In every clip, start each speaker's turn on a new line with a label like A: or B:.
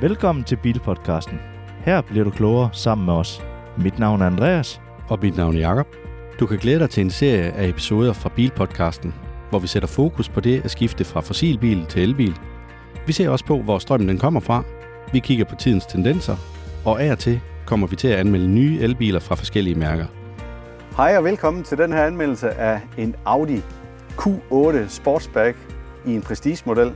A: Velkommen til Bilpodcasten. Her bliver du klogere sammen med os. Mit navn er Andreas.
B: Og mit navn er Jakob. Du kan glæde dig til en serie af episoder fra Bilpodcasten, hvor vi sætter fokus på det at skifte fra fossilbil til elbil. Vi ser også på, hvor strømmen den kommer fra. Vi kigger på tidens tendenser, og af og til kommer vi til at anmelde nye elbiler fra forskellige mærker.
C: Hej og velkommen til den her anmeldelse af en Audi Q8 Sportsback i en Prestige-model.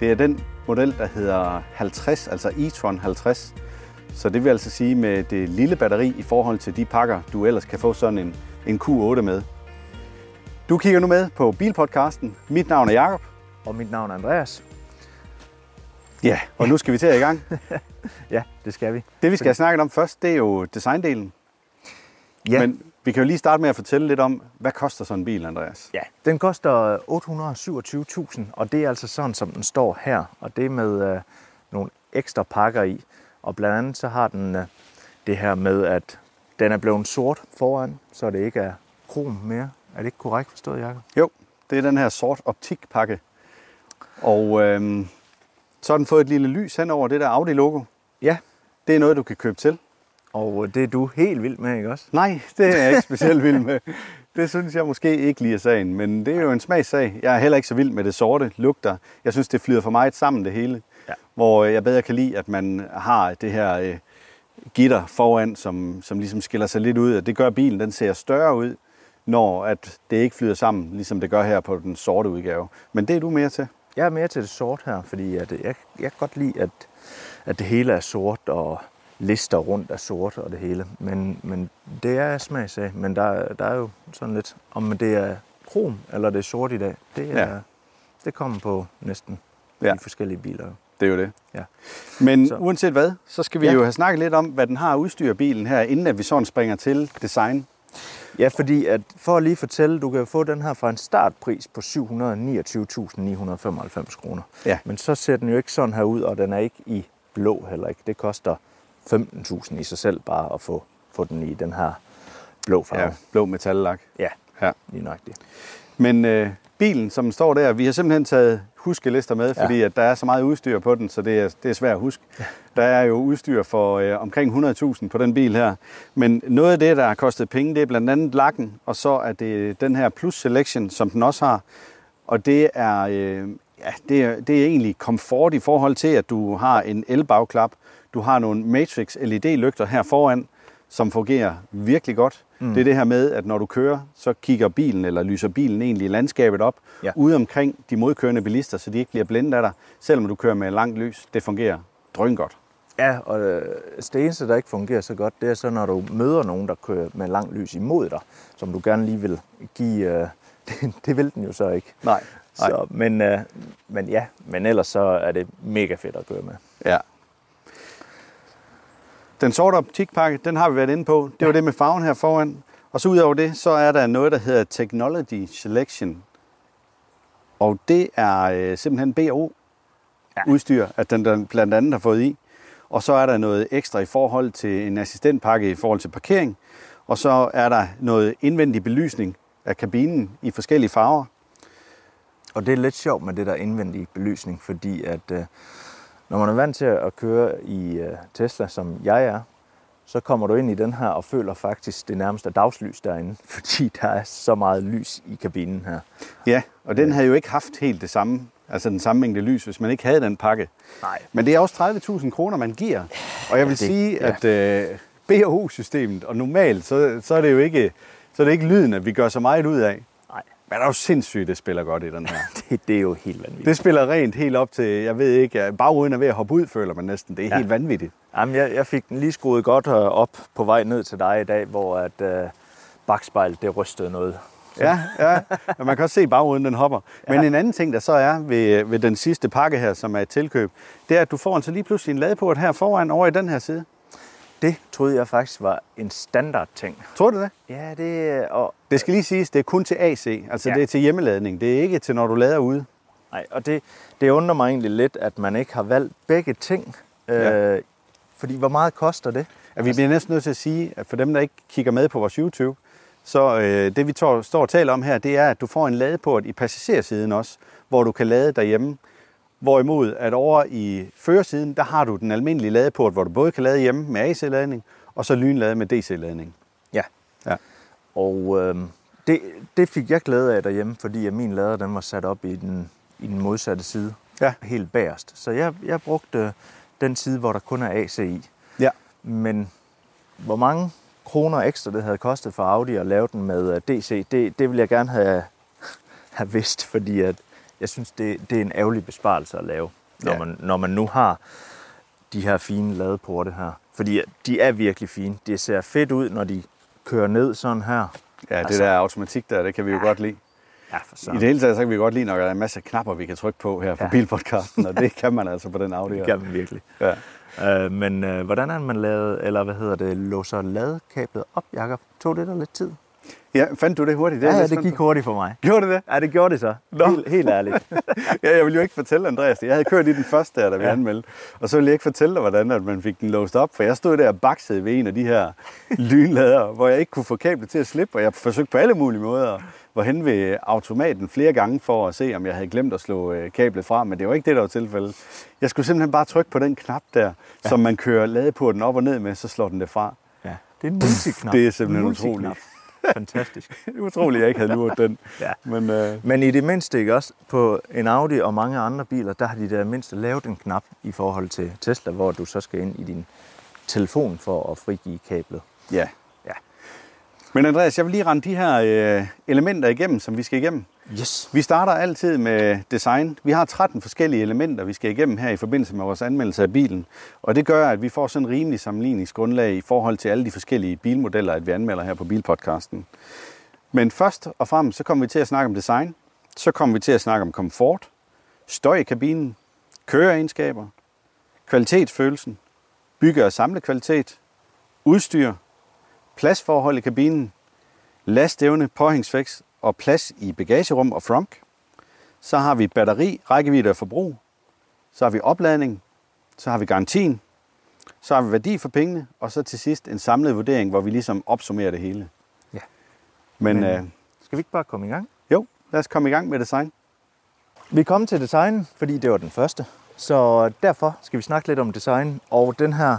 C: Det er den model, der hedder 50, altså e-tron 50. Så det vil altså sige med det lille batteri i forhold til de pakker, du ellers kan få sådan en, en Q8 med. Du kigger nu med på Bilpodcasten. Mit navn er Jakob.
D: Og mit navn er Andreas.
C: Ja, og nu skal vi til at i gang.
D: Ja, det skal vi.
C: Det vi skal have snakket om først, det er jo designdelen.
D: Ja,
C: Men vi kan jo lige starte med at fortælle lidt om, hvad koster sådan en bil, Andreas?
D: ja. den koster 827.000, og det er altså sådan, som den står her. Og det er med øh, nogle ekstra pakker i. Og blandt andet så har den øh, det her med, at den er blevet sort foran, så det ikke er krom mere. Er det ikke korrekt forstået, Jacob?
C: Jo, det er den her sort optikpakke. Og øhm, så har den fået et lille lys hen over det der Audi-logo.
D: Ja,
C: Det er noget, du kan købe til.
D: Og øh, det er du helt vild med, ikke også?
C: Nej, det er jeg ikke specielt vild med. Det synes jeg måske ikke lige er sagen, men det er jo en smagssag. Jeg er heller ikke så vild med det sorte lugter. Jeg synes, det flyder for meget sammen det hele.
D: Ja.
C: Hvor jeg bedre kan lide, at man har det her øh, gitter foran, som, som ligesom skiller sig lidt ud. Det gør bilen, den ser større ud, når at det ikke flyder sammen, ligesom det gør her på den sorte udgave. Men det er du mere til.
D: Jeg er mere til det sort her, fordi at jeg, jeg kan godt lide, at, at det hele er sort, og lister rundt er sort og det hele. Men, men det er smagsag. Men der, der er jo sådan lidt, om det er krom eller det er sort i dag, det, er,
C: Ja.
D: det kommer på næsten
C: Ja.
D: de forskellige biler.
C: Det er jo det.
D: Ja.
C: Men
D: Så-
C: uanset hvad, så skal vi
D: Ja.
C: jo have snakket lidt om, hvad den har at udstyre bilen her, inden at vi sådan springer til design.
D: Ja, fordi at for at lige fortælle, du kan få den her fra en startpris på 729.995 kroner.
C: Ja.
D: Men så ser den jo ikke sådan her ud, og den er ikke i blå heller ikke. Det koster 15.000 i sig selv bare at få, få den i den her blå farve.
C: Ja, blå metallak.
D: Ja,
C: Ja.
D: lige nøjagtigt.
C: Men øh, bilen, som står der, vi har simpelthen taget huskelister med, fordi
D: Ja.
C: at der er så meget udstyr på den, så det er, det er svært at huske. Der er jo udstyr for øh, omkring 100.000 på den bil her. Men noget af det, der har kostet penge, det er blandt andet lakken, og så er det den her Plus Selection, som den også har. Og det er, øh, ja, det er, det er egentlig komfort i forhold til, at du har en elbagklap. Du har nogle Matrix LED-lygter her foran, som fungerer virkelig godt. Mm. Det er det her med, at når du kører, så kigger bilen, eller lyser bilen egentlig landskabet op, ja. Ude omkring de modkørende bilister, så de ikke bliver blændet af dig, selvom du kører med langt lys. Det fungerer drøn godt.
D: Ja, og øh, det eneste, der ikke fungerer så godt, det er så, når du møder nogen, der kører med langt lys imod dig, som du gerne lige vil give. Øh, det, det vil den jo så ikke.
C: Nej. Nej.
D: Så, men, øh, men ja, men ellers så er det mega fedt at køre med.
C: Ja. Den sorte optikpakke, den har vi været inde på. Det var det med farven her foran. Og så udover det, så er der noget, der hedder Technology Selection. Og det er øh, simpelthen BO udstyr, at den, den blandt andet har fået i. Og så er der noget ekstra i forhold til en assistentpakke i forhold til parkering. Og så er der noget indvendig belysning af kabinen i forskellige farver.
D: Og det er lidt sjovt med det der indvendige belysning, fordi at øh, når man er vant til at køre i øh, Tesla, som jeg er, så kommer du ind i den her og føler faktisk det nærmeste dagslys derinde, fordi der er så meget lys i kabinen her.
C: Ja, og den havde jo ikke haft helt det samme, altså den samme mængde lys, hvis man ikke havde den pakke.
D: Nej.
C: Men det er også 30.000 kroner, man giver. Og jeg vil
D: det-
C: sige,
D: ja.
C: at øh, BH-systemet, og normalt, så, så er det jo ikke, så er det ikke lyden, at vi gør så meget ud af. Men det er jo sindssygt, det spiller godt i den her.
D: det, det er jo helt vanvittigt.
C: Det spiller rent helt op til, jeg ved ikke, bagruden er ved at hoppe ud, føler man næsten. Det er ja.
D: Ja.
C: helt vanvittigt.
D: Jamen, jeg, jeg fik den lige skruet godt øh, op på vej ned til dig i dag, hvor at øh, bagspejlet det rystede noget.
C: Ja, ja. Men man kan også se bagruden, den hopper. Men en anden ting, der så er ved, ved den sidste pakke her, som er et tilkøb, det er, at du får altså lige pludselig en ladeport her foran over i den her side.
D: Det troede jeg faktisk var en standard ting.
C: Tror du det?
D: Ja, det og,
C: Det skal lige siges, det er kun til AC, altså ja. Det er til hjemmeladning. Det er ikke til, når du lader ude.
D: nej, og det, det undrer mig egentlig lidt, at man ikke har valgt begge ting.
C: Ja.
D: Øh, fordi hvor meget koster det?
C: At vi bliver næsten nødt til at sige, at for dem, der ikke kigger med på vores YouTube, så øh, det vi tår, står og taler om her, det er, at du får en ladeport i passagersiden også, hvor du kan lade derhjemme. Hvorimod at over i førersiden, der har du den almindelige ladeport, hvor du både kan lade hjemme med AC-ladning, og så lynlade med DC-ladning.
D: Ja.
C: Ja.
D: Og øh, det, det fik jeg glæde af derhjemme, fordi at min lader den var sat op i den, i den modsatte side.
C: Ja.
D: Helt bagerst. Så jeg, jeg brugte den side, hvor der kun er AC i.
C: Ja.
D: Men hvor mange kroner ekstra det havde kostet for Audi at lave den med øh, DC, det, det vil jeg gerne have, have vidst, fordi at jeg synes, det, det er en ærgerlig besparelse at lave, når,
C: Ja.
D: man, når man nu har de her fine ladeporte her. Fordi de er virkelig fine. Det ser fedt ud, når de kører ned sådan her.
C: Ja, det
D: Altså-
C: der automatik der, det kan vi jo godt lide.
D: Ja, for
C: I det hele taget, så kan vi godt lide, når der er en masse knapper, vi kan trykke på her på
D: Ja.
C: bilpodcasten, og det kan man altså på den Audi.
D: Det kan man virkelig.
C: Ja.
D: Øh, men øh, hvordan er man lavet, eller hvad hedder det, låser ladekablet op, Jacob? Tog det der lidt tid?
C: Ja, fandt du det hurtigt?
D: Det ja, ja, det gik hurtigt for mig.
C: Gjorde det det?
D: Ja, det gjorde det så.
C: Nå.
D: Helt, helt ærligt.
C: Ja, jeg ville jo ikke fortælle Andreas det. Jeg havde kørt i den første der, da vi
D: Ja.
C: anmeldte. Og så ville jeg ikke fortælle dig, hvordan at man fik den låst op. For jeg stod der og baksede ved en af de her lynlader, hvor jeg ikke kunne få kablet til at slippe. Og jeg forsøgte på alle mulige måder var hen ved automaten flere gange for at se, om jeg havde glemt at slå øh, kablet fra. Men det var ikke det, der var tilfældet. Jeg skulle simpelthen bare trykke på den knap der, ja. som man kører ladeporten op og ned med, så slår den det fra.
D: Ja. Det er en multiknap.
C: Det er simpelthen utroligt.
D: Fantastisk.
C: Det utroligt, at jeg ikke havde luret den.
D: Ja.
C: Men øh,
D: Men i det mindste ikke også, på en Audi og mange andre biler, der har de der mindste lavet en knap i forhold til Tesla, hvor du så skal ind i din telefon for at frigive kablet.
C: ja.
D: Ja.
C: Men Andreas, jeg vil lige rende de her øh, elementer igennem, som vi skal igennem.
D: Yes.
C: Vi starter altid med design. Vi har 13 forskellige elementer, vi skal igennem her i forbindelse med vores anmeldelse af bilen. Og det gør, at vi får sådan en rimelig sammenligningsgrundlag i forhold til alle de forskellige bilmodeller, at vi anmelder her på Bilpodcasten. Men først og fremmest, så kommer vi til at snakke om design. Så kommer vi til at snakke om komfort, støj i kabinen, køreegenskaber, kvalitetsfølelsen, bygge- og samlekvalitet, udstyr, pladsforhold i kabinen, lastevne, påhængsvækst og plads i bagagerum og frunk. Så har vi batteri, rækkevidde og forbrug. Så har vi opladning. Så har vi garantien. Så har vi værdi for pengene. Og så til sidst en samlet vurdering, hvor vi ligesom opsummerer det hele.
D: Ja.
C: Men,
D: Men-
C: øh,
D: Skal vi ikke bare komme i gang?
C: jo, lad os komme i gang med design.
D: Vi er kommet til design, fordi det var den første. Så derfor skal vi snakke lidt om design. Og den her,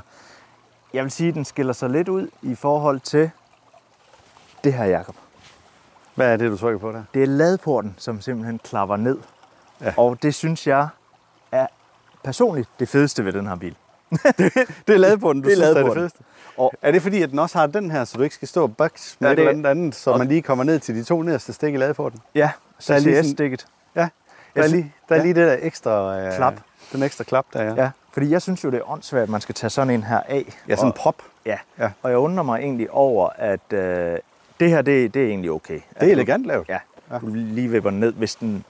D: jeg vil sige, den skiller sig lidt ud i forhold til det her, Jacob.
C: Hvad er det, du trykker på der?
D: Det er ladeporten, som simpelthen klapper ned.
C: Ja.
D: Og det synes jeg er personligt det fedeste ved den her bil.
C: Det er ladeporten, du
D: Det er
C: synes, det er det fedeste.
D: Og
C: Er det fordi, at den også har den her, så du ikke skal stå og bakse med
D: Ja, det-
C: et eller andet andet, så
D: og-
C: man lige kommer ned til de to nederste stik i ladeporten?
D: ja,
C: Der er lige
D: CCS-stikket.
C: Ja, der er lige, der er
D: ja.
C: lige det der ekstra... Øh,
D: Klap.
C: Den ekstra klap der, ja.
D: Ja, fordi jeg synes jo, det er åndssvagt, at man skal tage sådan en her af.
C: Ja, sådan en prop.
D: ja.
C: Ja.
D: og jeg undrer mig egentlig over, at øh, det her, det, det er egentlig okay.
C: Det er elegant lavet.
D: Ja, du lige vipper den ned, hvis den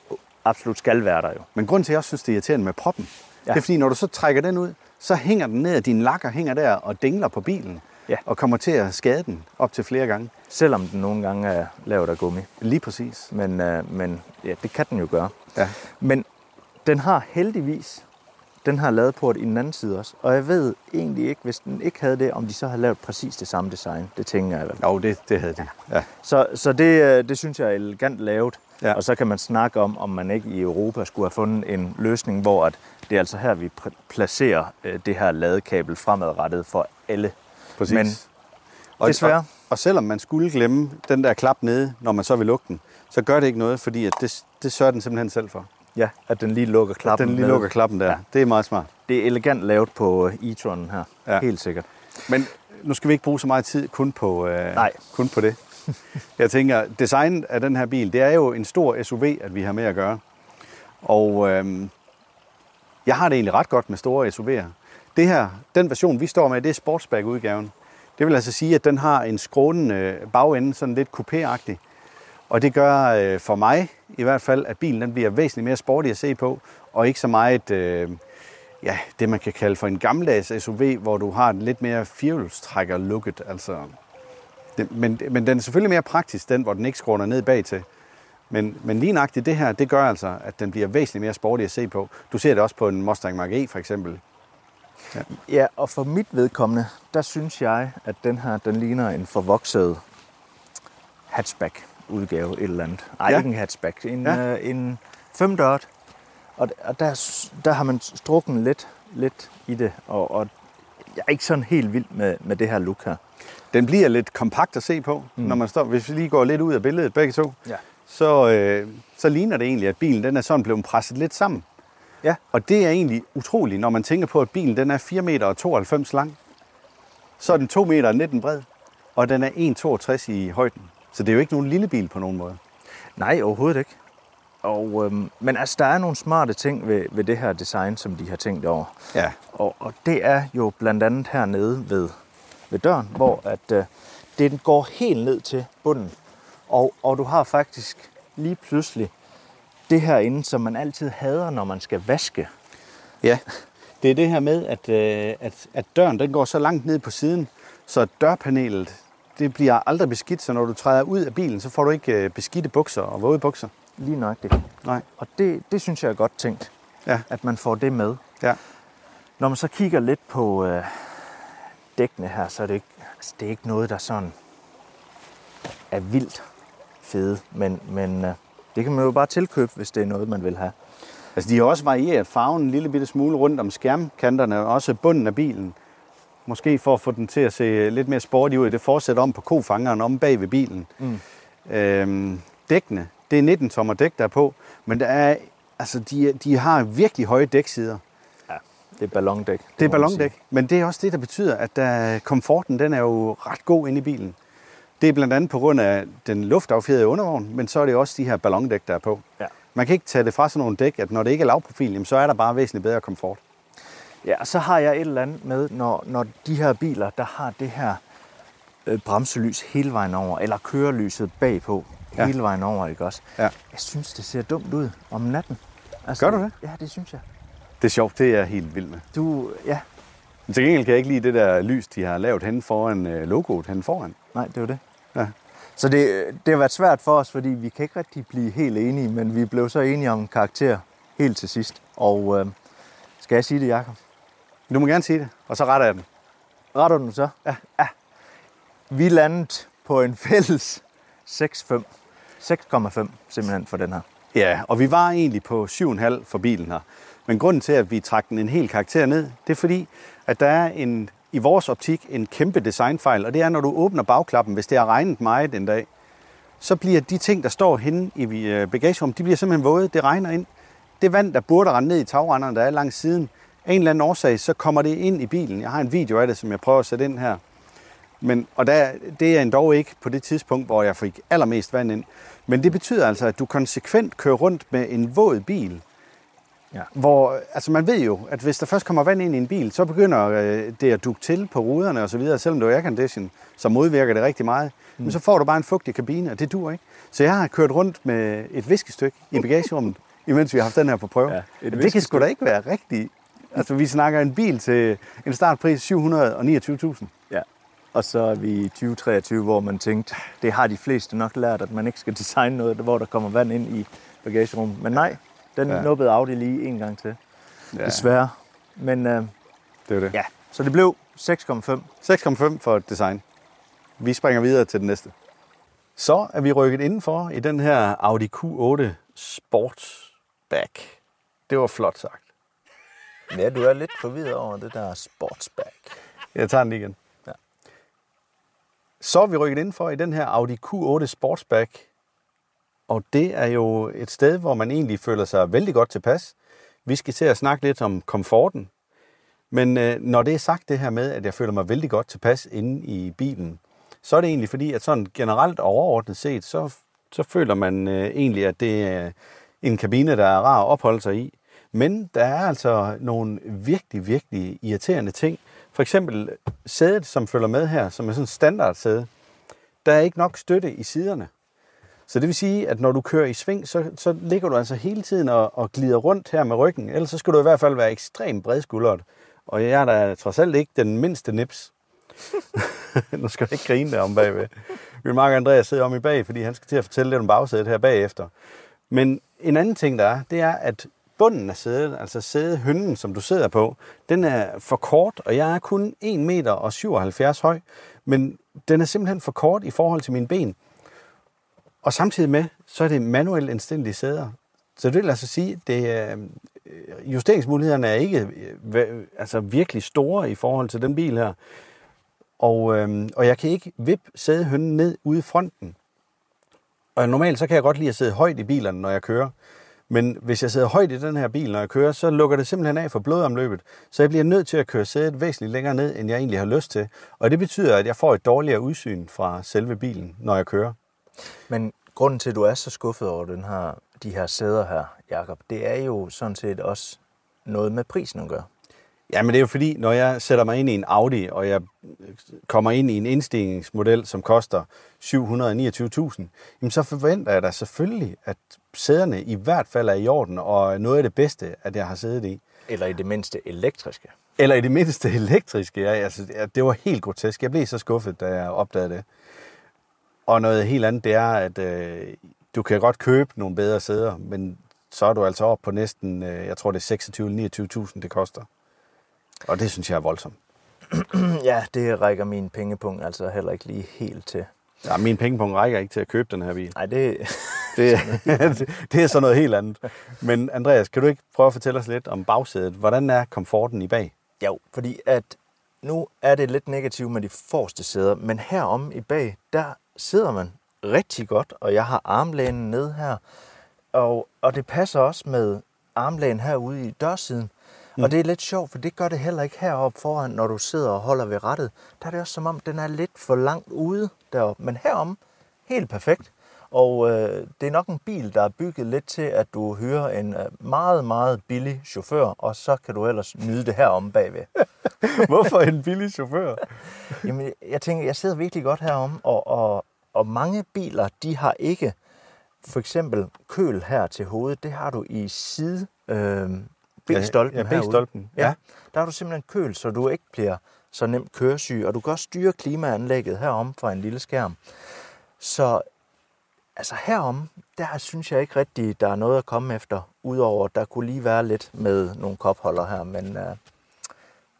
D: absolut skal være der jo.
C: Men grunden til, at jeg også synes, det er irriterende med proppen. Ja. det er fordi, når du så trækker den ud, så hænger den ned, og din lakker hænger der og dingler på bilen.
D: Ja.
C: Og kommer til at skade den op til flere gange.
D: Selvom den nogle gange er lavet af gummi.
C: Lige præcis.
D: Men, øh, men ja, det kan den jo gøre.
C: Ja.
D: Men den har heldigvis den her ladeport i den anden side også. Og jeg ved egentlig ikke, hvis den ikke havde det, om de så havde lavet præcis det samme design. Det tænker jeg vel.
C: Jo, det, det havde de. Ja.
D: Så, så det, øh, det synes jeg er elegant lavet.
C: Ja.
D: Og så kan man snakke om, om man ikke i Europa skulle have fundet en løsning, hvor at det er altså her, vi placerer øh, det her ladekabel fremadrettet for alle.
C: Præcis.
D: Men
C: og,
D: desværre.
C: Og, og selvom man skulle glemme den der klap nede, når man så vil lukke den, så gør det ikke noget, fordi at det, det sørger den simpelthen selv for.
D: Ja, at den lige lukker klappen.
C: den lige lukker klappen der. Ja. Det er meget smart.
D: Det er elegant lavet på øh, e-tronen her.
C: Ja.
D: Helt sikkert.
C: Men nu skal vi ikke bruge så meget tid kun på, øh,
D: Nej.
C: kun på det. Jeg tænker, designet af den her bil, det er jo en stor SUV, at vi har med at gøre. Og øh, jeg har det egentlig ret godt med store SUV'er. Det her, den version, vi står med, det er Sportsback-udgaven. Det vil altså sige, at den har en skrånende bagende, sådan lidt coupé-agtig. Og det gør øh, for mig i hvert fald, at bilen den bliver væsentligt mere sportig at se på, og ikke så meget øh, ja, det, man kan kalde for en gammeldags SUV, hvor du har en lidt mere firehjulstrækker-looket. Altså, det, men, men den er selvfølgelig mere praktisk, den, hvor den ikke skråner ned bag til. Men, men lige nøjagtigt det her, det gør altså, at den bliver væsentligt mere sportig at se på. Du ser det også på en Mustang Mach-E for eksempel.
D: Ja, ja, og for mit vedkommende, der synes jeg, at den her, den ligner en forvokset hatchback hatchback-udgave et eller andet. Nej,
C: Ja.
D: ikke en hatchback. En,
C: Ja.
D: øh, en femdørt. Og, og der, der har man strukken lidt, lidt i det, og, og jeg er ikke sådan helt vild med, med det her look her.
C: Den bliver lidt kompakt at se på, mm. når man står. Hvis vi lige går lidt ud af billedet begge to,
D: Ja.
C: så, øh, så ligner det egentlig, at bilen den er sådan blevet presset lidt sammen.
D: Ja.
C: Og det er egentlig utroligt, når man tænker på, at bilen den er 4 meter og 92 lang. Så er den 2 meter og 19 bred, og den er 1,62 i højden. Så det er jo ikke nogen lille bil på nogen måde.
D: Nej, overhovedet ikke. Og, øhm, men altså, der er nogle smarte ting ved, ved det her design, som de har tænkt over.
C: Ja.
D: Og, og det er jo blandt andet hernede ved, ved døren, hvor at, øh, den går helt ned til bunden. Og, og du har faktisk lige pludselig det herinde, som man altid hader, når man skal vaske.
C: Ja, det er det her med, at, øh, at, at døren den går så langt ned på siden, så dørpanelet det bliver aldrig beskidt, så når du træder ud af bilen, så får du ikke øh, beskidte bukser og våde bukser.
D: Lige nøjagtigt.
C: Nej.
D: Og det, det synes jeg er godt tænkt,
C: Ja,
D: at man får det med.
C: ja.
D: Når man så kigger lidt på øh, dækkene her, så er det ikke, altså, det er ikke noget, der sådan er vildt fede. Men, men øh, det kan man jo bare tilkøbe, hvis det er noget, man vil have.
C: Altså, de har også varieret farven en lille bitte smule rundt om skærmkanterne, og også bunden af bilen. Måske for at få den til at se lidt mere sporty ud. Det fortsætter om på kofangeren om bag ved bilen.
D: Mm.
C: Øhm, dækkene, det er 19 tommer dæk, der er på, men der er, altså, de, de har virkelig høje dæksider.
D: Det er ballondæk.
C: Det er
D: må man
C: ballondæk, men det er også det, der betyder, at der, komforten den er jo ret god inde i bilen. Det er blandt andet på grund af den luftaffjedrede undervogn, men så er det også de her ballondæk, der er på.
D: Ja.
C: Man kan ikke tage det fra sådan nogle dæk, at når det ikke er lavprofil, jamen, så er der bare væsentligt bedre komfort.
D: Ja, og så har jeg et eller andet med, når, når de her biler, der har det her øh, bremselys hele vejen over, eller kørelyset bagpå
C: Ja.
D: hele vejen over, ikke også?
C: Ja.
D: Jeg synes, det ser dumt ud om natten. Altså,
C: Gør du det?
D: Ja, det synes jeg.
C: Det er sjovt, det er helt vild med.
D: Du, ja,
C: Men til gengæld kan jeg ikke lide det der lys, de har lavet hen foran øh, logoet hen foran.
D: nej, det var det.
C: Ja.
D: Så det, det har været svært for os, fordi vi kan ikke rigtig blive helt enige, men vi blev så enige om karakter helt til sidst. Og øh, skal jeg sige det, Jacob?
C: Du må gerne sige det, og så retter jeg den.
D: Retter du den så? Ja. ja. Vi landede på en fælles 6,5. 6,5 simpelthen for den her.
C: Ja, og vi var egentlig på 7,5 for bilen her. Men grunden til, at vi trak den en hel karakter ned, det er fordi, at der er en, i vores optik en kæmpe designfejl, og det er, når du åbner bagklappen, hvis det har regnet meget en dag, så bliver de ting, der står henne i øh, bagagerummet, de bliver simpelthen våde. Det regner ind. Det vand, der burde rende ned i tagrenderne, der er langs siden, af en eller anden årsag, så kommer det ind i bilen. Jeg har en video af det, som jeg prøver at sætte ind her. Men, og der, det er endda ikke på det tidspunkt, hvor jeg fik allermest vand ind. Men det betyder altså, at du konsekvent kører rundt med en våd bil.
D: Ja.
C: Hvor, altså man ved jo, at hvis der først kommer vand ind i en bil, så begynder øh, det at dukke til på ruderne og så videre, selvom det er aircondition, så modvirker det rigtig meget. Mm. Men så får du bare en fugtig kabine, og det dur ikke. Så jeg har kørt rundt med et viskestykke i bagagerummet, imens vi har haft den her på prøve.
D: Ja,
C: Ja,
D: et
C: det kan sgu da ikke være rigtigt. Altså, vi snakker en bil til en startpris 729.000.
D: Ja. Og så er vi i 2023, hvor man tænkte, det har de fleste nok lært, at man ikke skal designe noget, hvor der kommer vand ind i bagagerummet. Men nej, den
C: Ja.
D: nubbede Audi lige en gang til. Ja. Desværre. Men øh,
C: det er det.
D: ja, så det blev 6,5.
C: 6,5 for et design. Vi springer videre til den næste. Så er vi rykket indenfor i den her Audi Q8 Sportsback. Det var flot sagt.
D: Ja, du er lidt forvirret over det der sportsback.
C: Jeg tager den lige igen.
D: Ja.
C: Så er vi rykket indenfor i den her Audi Q8 Sportsback. Og det er jo et sted, hvor man egentlig føler sig vældig godt tilpas. Vi skal til at snakke lidt om komforten. Men øh, når det er sagt det her med, at jeg føler mig vældig godt tilpas inde i bilen, så er det egentlig fordi, at sådan generelt og overordnet set, så, så føler man øh, egentlig, at det er en kabine, der er rar at opholde sig i. Men der er altså nogle virkelig, virkelig irriterende ting. For eksempel sædet, som følger med her, som er sådan en standardsæde. Der er ikke nok støtte i siderne. Så det vil sige, at når du kører i sving, så, så ligger du altså hele tiden og, og glider rundt her med ryggen. Ellers så skal du i hvert fald være ekstremt bredskuldret. Og jeg er da trods alt ikke den mindste nips. nu skal jeg ikke grine der om bagved. Vil marker Andreas sidder om i bag, fordi han skal til at fortælle lidt om bagsædet her bagefter. Men en anden ting, der er, det er, at bunden af sædet, altså sædehynden, som du sidder på, den er for kort, og jeg er kun 1 meter og 77 høj, men den er simpelthen for kort i forhold til mine ben. Og samtidig med, så er det manuelt indstændige sæder. Så det vil altså sige, at øh, justeringsmulighederne er ikke øh, altså virkelig store i forhold til den bil her. Og, øhm, og jeg kan ikke vippe sædehønnen ned ude i fronten. Og normalt så kan jeg godt lide at sidde højt i bilerne, når jeg kører. Men hvis jeg sidder højt i den her bil, når jeg kører, så lukker det simpelthen af for blodomløbet. Så jeg bliver nødt til at køre sædet væsentligt længere ned, end jeg egentlig har lyst til. Og det betyder, at jeg får et dårligere udsyn fra selve bilen, når jeg kører.
D: Men grunden til, at du er så skuffet over den her, de her sæder her, Jakob, det er jo sådan set også noget med prisen at gøre.
C: Ja, men det er jo fordi, når jeg sætter mig ind i en Audi, og jeg kommer ind i en indstigningsmodel, som koster 729.000, jamen så forventer jeg da selvfølgelig, at sæderne i hvert fald er i orden, og noget af det bedste, at jeg har siddet i.
D: Eller i det mindste elektriske.
C: Eller i det mindste elektriske, ja. Altså, det var helt grotesk. Jeg blev så skuffet, da jeg opdagede det. Og noget helt andet, det er, at øh, du kan godt købe nogle bedre sæder, men så er du altså op på næsten, øh, jeg tror det er 26-29.000, det koster. Og det synes jeg er voldsomt.
D: ja, det rækker min pengepunkt altså heller ikke lige helt til.
C: Ja, min pengepunkt rækker ikke til at købe den her bil.
D: Nej, det...
C: det, det er så noget helt andet. Men Andreas, kan du ikke prøve at fortælle os lidt om bagsædet? Hvordan er komforten i bag?
D: Jo, fordi at nu er det lidt negativt med de forreste sæder, men herom i bag, der sidder man rigtig godt, og jeg har armlænen ned her, og, og det passer også med armlænen herude i dørsiden. Mm. Og det er lidt sjovt, for det gør det heller ikke heroppe foran, når du sidder og holder ved rettet. Der er det også som om, den er lidt for langt ude deroppe. Men herom, helt perfekt. Og øh, det er nok en bil, der er bygget lidt til, at du hører en øh, meget, meget billig chauffør, og så kan du ellers nyde det her om bagved.
C: Hvorfor en billig chauffør?
D: Jamen, jeg tænker, jeg sidder virkelig godt herom, og, og, og mange biler, de har ikke for eksempel køl her til hovedet. Det har du i side, øh, B-stolpen
C: ja, ja, B-stolpen.
D: Ja. ja. Der har du simpelthen køl, så du ikke bliver så nemt køresyg, og du kan også styre klimaanlægget herom fra en lille skærm. Så altså herom, der synes jeg ikke rigtigt, der er noget at komme efter, udover der kunne lige være lidt med nogle kopholder her, men, uh,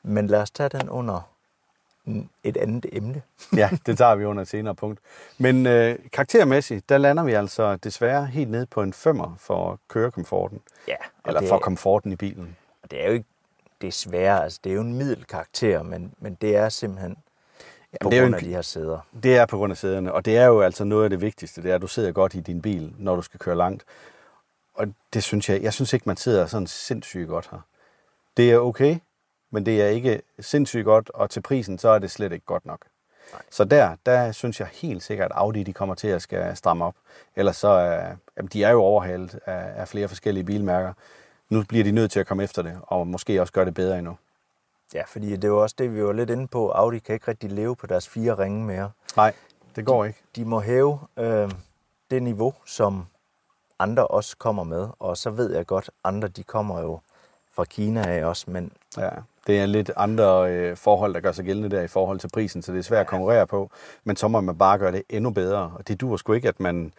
D: men lad os tage den under et andet emne.
C: ja, det tager vi under et senere punkt. Men øh, karaktermæssigt, der lander vi altså desværre helt ned på en femmer for kørekomforten.
D: Ja.
C: Eller
D: det,
C: for komforten i bilen.
D: Og det er jo ikke desværre, altså det er jo en middelkarakter, men, men det er simpelthen på det er grund af en, de her sæder.
C: Det er på grund af sæderne, og det er jo altså noget af det vigtigste, det er, at du sidder godt i din bil, når du skal køre langt. Og det synes jeg, jeg synes ikke, man sidder sådan sindssygt godt her. Det er okay, men det er ikke sindssygt godt, og til prisen, så er det slet ikke godt nok. Nej. Så der, der synes jeg helt sikkert, at Audi de kommer til at skal stramme op. Ellers så er, jamen, de er jo overhalet af, af flere forskellige bilmærker. Nu bliver de nødt til at komme efter det, og måske også gøre det bedre endnu.
D: Ja, fordi det var også det, vi var lidt inde på. Audi kan ikke rigtig leve på deres fire ringe mere.
C: Nej, det går ikke.
D: De, må hæve øh, det niveau, som andre også kommer med. Og så ved jeg godt, andre de kommer jo fra Kina af også, men...
C: Ja, det er lidt andre øh, forhold, der gør sig gældende der i forhold til prisen, så det er svært at konkurrere på. Men så må man bare gøre det endnu bedre. Og det duer sgu ikke, at man...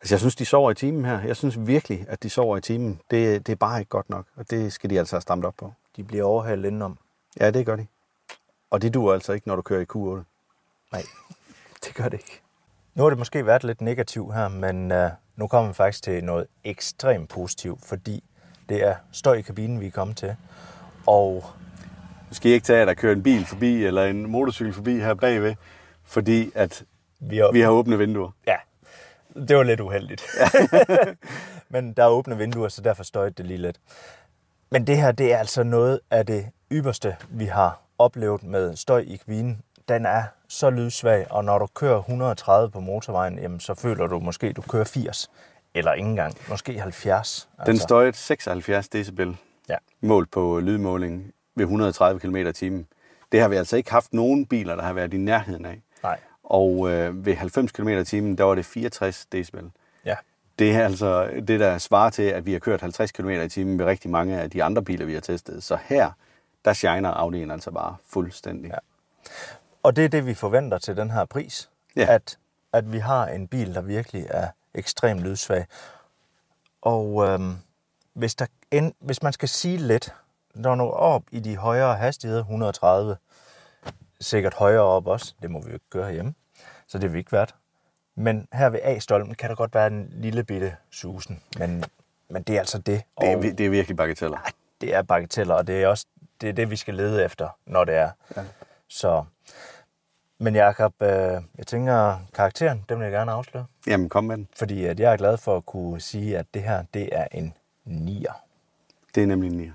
C: Altså, jeg synes, de sover i timen her. Jeg synes virkelig, at de sover i timen. Det, det er bare ikke godt nok, og det skal de altså have stramt op på.
D: De bliver overhalet indenom.
C: Ja, det gør de. Og det duer altså ikke, når du kører i Q8.
D: Nej, det gør det ikke. Nu har det måske været lidt negativt her, men uh, nu kommer vi faktisk til noget ekstremt positivt, fordi det er støj i kabinen, vi er kommet til. Og
C: nu skal I ikke tage, at der kører en bil forbi, eller en motorcykel forbi her bagved, fordi at vi har, vi har åbne vinduer.
D: Ja, det var lidt uheldigt. Men der er åbne vinduer, så derfor støjte det lige lidt. Men det her, det er altså noget af det ypperste, vi har oplevet med støj i kabinen. Den er så lydsvag, og når du kører 130 på motorvejen, jamen, så føler du måske, at du kører 80. Eller ikke engang. Måske 70.
C: Den altså. støjede 76 decibel.
D: Ja.
C: Målt på lydmåling ved 130 km i timen. Det har vi altså ikke haft nogen biler, der har været i nærheden af.
D: Nej.
C: Og øh, ved 90 km i timen, der var det 64 decibel.
D: Ja.
C: Det er altså det, der svarer til, at vi har kørt 50 km i timen med rigtig mange af de andre biler, vi har testet. Så her, der shiner Audi'en altså bare fuldstændig. Ja.
D: Og det er det, vi forventer til den her pris.
C: Ja.
D: At, at vi har en bil, der virkelig er ekstremt lydsvag. Og øhm, hvis, der en, hvis man skal sige lidt, når du op i de højere hastigheder, 130, sikkert højere op også, det må vi jo ikke gøre hjemme, så det vil ikke være. Men her ved A-stolpen kan der godt være en lille bitte susen, men men det er altså det.
C: Det er, vi- det er virkelig bagateller.
D: det er bagateller, og det er også det, er det vi skal lede efter, når det er. Ja. Så, men Jacob, øh, jeg tænker, karakteren, den vil jeg gerne afsløre.
C: Jamen, kom med den.
D: Fordi at jeg er glad for at kunne sige, at det her, det er en nier.
C: Det er nemlig en nier.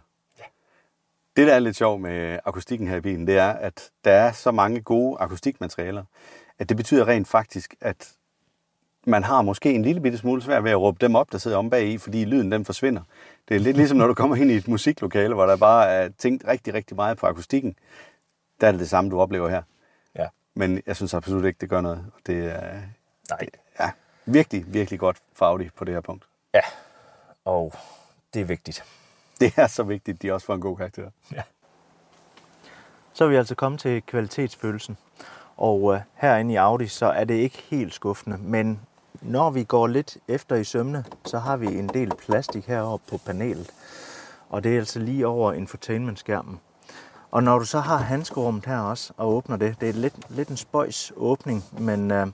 C: Det, der er lidt sjovt med akustikken her i bilen, det er, at der er så mange gode akustikmaterialer, at det betyder rent faktisk, at man har måske en lille bitte smule svært ved at råbe dem op, der sidder om bag i, fordi lyden den forsvinder. Det er lidt ligesom, når du kommer ind i et musiklokale, hvor der bare er tænkt rigtig, rigtig meget på akustikken. Der er det det samme, du oplever her.
D: Ja.
C: Men jeg synes absolut ikke, det gør noget. Det er
D: Nej.
C: ja, virkelig, virkelig godt for Audi på det her punkt.
D: Ja, og det er vigtigt.
C: Det er så vigtigt, at de også får en god karakter.
D: Så er vi altså kommet til kvalitetsfølelsen. Og øh, herinde i Audi, så er det ikke helt skuffende, men når vi går lidt efter i sømne, så har vi en del plastik heroppe på panelet. Og det er altså lige over infotainment-skærmen. Og når du så har handskerummet her også og åbner det, det er lidt, lidt en spøjs åbning, men øh,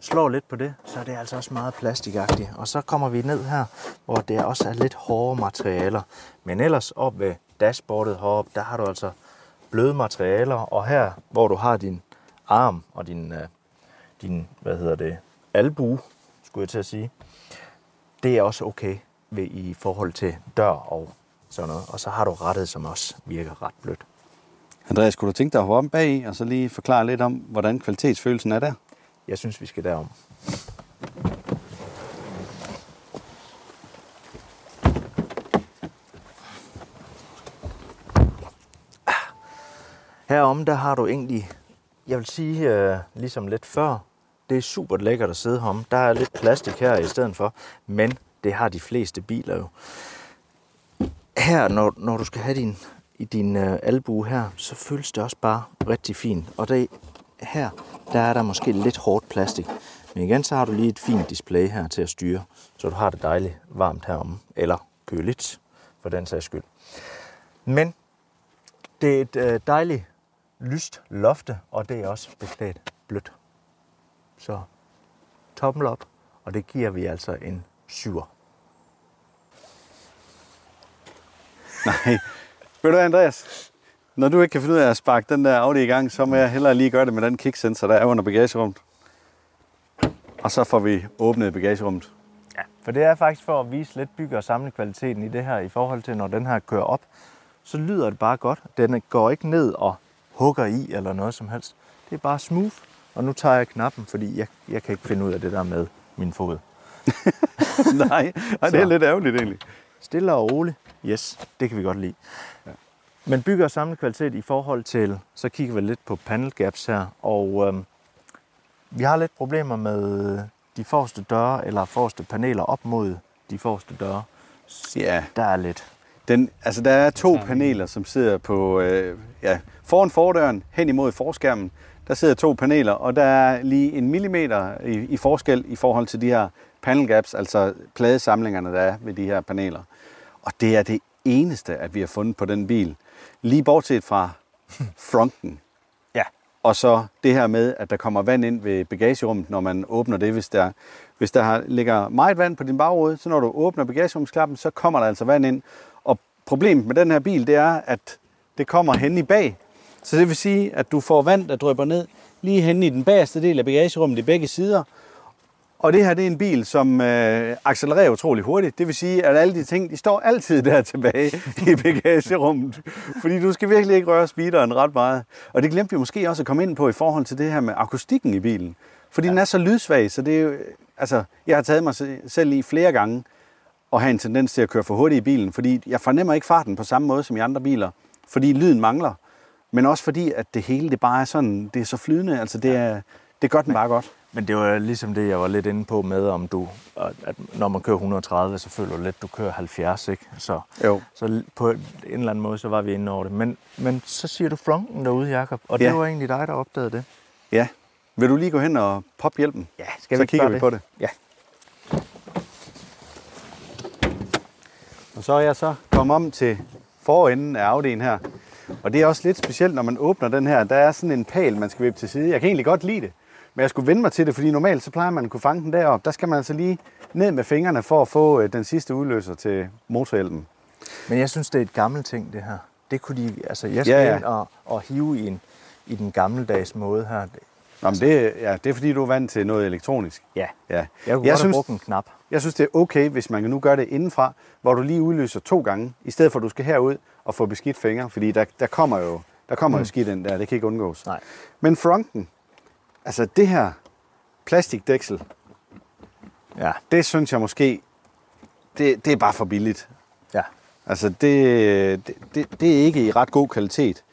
D: slår lidt på det, så er det altså også meget plastikagtigt. Og så kommer vi ned her, hvor det også er lidt hårde materialer. Men ellers op ved dashboardet heroppe, der har du altså bløde materialer, og her, hvor du har din arm og din, øh, din hvad hedder det, albue, skulle jeg til at sige, det er også okay ved, i forhold til dør og sådan noget. Og så har du rettet, som også virker ret blødt.
C: Andreas, kunne du tænke dig at hoppe om bag i, og så lige forklare lidt om, hvordan kvalitetsfølelsen er der?
D: Jeg synes, vi skal derom. Herom der har du egentlig, jeg vil sige, øh, ligesom lidt før, det er super lækkert at sidde herom. Der er lidt plastik her i stedet for, men det har de fleste biler jo. Her, når, når du skal have din, i din øh, albue her, så føles det også bare rigtig fint. Og det, her, der er der måske lidt hårdt plastik. Men igen, så har du lige et fint display her til at styre, så du har det dejligt varmt heromme, eller køligt, for den sags skyld. Men det er et øh, dejligt lyst lofte, og det er også beklædt blødt. Så tommel op, og det giver vi altså en syver.
C: Nej. Ved du Andreas? Når du ikke kan finde ud af at sparke den der Audi i gang, så må jeg hellere lige gøre det med den kicksensor, der er under bagagerummet. Og så får vi åbnet bagagerummet.
D: Ja, for det er faktisk for at vise lidt bygge- og samlekvaliteten i det her, i forhold til når den her kører op, så lyder det bare godt. Den går ikke ned og hugger i eller noget som helst. Det er bare smooth. Og nu tager jeg knappen, fordi jeg, jeg kan ikke finde ud af det der med min fod.
C: Nej, Ej, det er lidt ærgerligt egentlig.
D: Stille og roligt. Yes, det kan vi godt lide. Ja. Men bygger og samlekvalitet i forhold til, så kigger vi lidt på panel gaps her, og øhm, vi har lidt problemer med de forreste døre, eller forreste paneler op mod de forreste døre.
C: Ja,
D: Der er lidt.
C: den, altså der er to paneler, som sidder på øh, ja, foran fordøren, hen imod forskærmen. Der sidder to paneler, og der er lige en millimeter i, i forskel i forhold til de her panel gaps, altså pladesamlingerne, der er ved de her paneler. Og det er det eneste, at vi har fundet på den bil. Lige bortset fra fronten.
D: Ja.
C: Og så det her med, at der kommer vand ind ved bagagerummet, når man åbner det. Hvis der, hvis der har- ligger meget vand på din bagrude, så når du åbner bagagerumsklappen, så kommer der altså vand ind. Og problemet med den her bil, det er, at det kommer hen i bag. Så det vil sige, at du får vand, der drypper ned lige hen i den bagerste del af bagagerummet i begge sider. Og det her det er en bil, som øh, accelererer utrolig hurtigt. Det vil sige, at alle de ting, de står altid der tilbage i bagagerummet. Fordi du skal virkelig ikke røre speederen ret meget. Og det glemte vi måske også at komme ind på i forhold til det her med akustikken i bilen. Fordi ja. den er så lydsvag, så det er jo, altså, jeg har taget mig se- selv i flere gange at have en tendens til at køre for hurtigt i bilen, fordi jeg fornemmer ikke farten på samme måde som i andre biler, fordi lyden mangler. Men også fordi, at det hele det bare er sådan, det er så flydende, altså det er, det gør den bare godt.
D: Men det var ligesom det, jeg var lidt inde på med, om du, at når man kører 130, så føler du lidt, at du kører 70, ikke? Så,
C: Jo.
D: så på en eller anden måde, så var vi inde over det. Men, men så siger du fronten derude, Jacob, og
C: Ja.
D: det var egentlig dig, der opdagede det.
C: Ja. Vil du lige gå hen og poppe hjælpen?
D: Ja,
C: så kigger vi på det.
D: Ja.
C: Og så er jeg så kommet om til forenden af Audi'en her. Og det er også lidt specielt, når man åbner den her. Der er sådan en pæl, man skal vippe til side. Jeg kan egentlig godt lide det. Men jeg skulle vende mig til det, fordi normalt så plejer man at kunne fange den deroppe. Der skal man altså lige ned med fingrene for at få øh, den sidste udløser til motorhjelmen.
D: Men jeg synes, det er et gammelt ting, det her. Det kunne de, altså jeg skal
C: Ja,
D: ja, ind og, og hive i, en, i den gammeldags måde her.
C: Nå, men det, ja, det er fordi, du er vant til noget elektronisk.
D: Ja,
C: Ja.
D: jeg kunne jeg godt have
C: synes-
D: brugt en knap.
C: Jeg synes, det er okay, hvis man nu gør det indenfra, hvor du lige udløser to gange, i stedet for at du skal herud og få beskidt fingre, fordi der, der kommer jo der kommer jo skidt ind der, det kan ikke undgås.
D: Nej.
C: Men fronten, altså det her plastikdæksel,
D: Ja,
C: det synes jeg måske, det, det er bare for billigt.
D: ja.
C: Altså det, det, det, det er ikke i ret god kvalitet.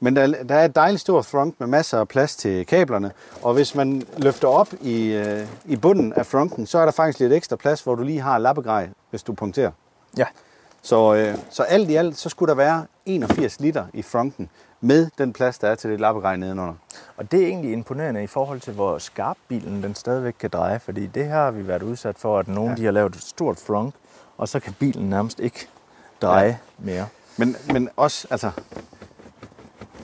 C: Men der, der er et dejligt stort front med masser af plads til kablerne, og hvis man løfter op i, øh, i bunden af fronten, så er der faktisk lidt ekstra plads, hvor du lige har lappegrej, hvis du punkterer.
D: Ja,
C: Så, øh, så alt i alt, så skulle der være 81 liter i fronten, med den plads, der er til det lappegrej nedenunder.
D: og det er egentlig imponerende i forhold til, hvor skarp bilen den stadigvæk kan dreje. Fordi det her har vi været udsat for, at nogen
C: Ja.
D: de har lavet et stort front, og så kan bilen nærmest ikke dreje
C: Ja.
D: mere.
C: Men, men også, altså,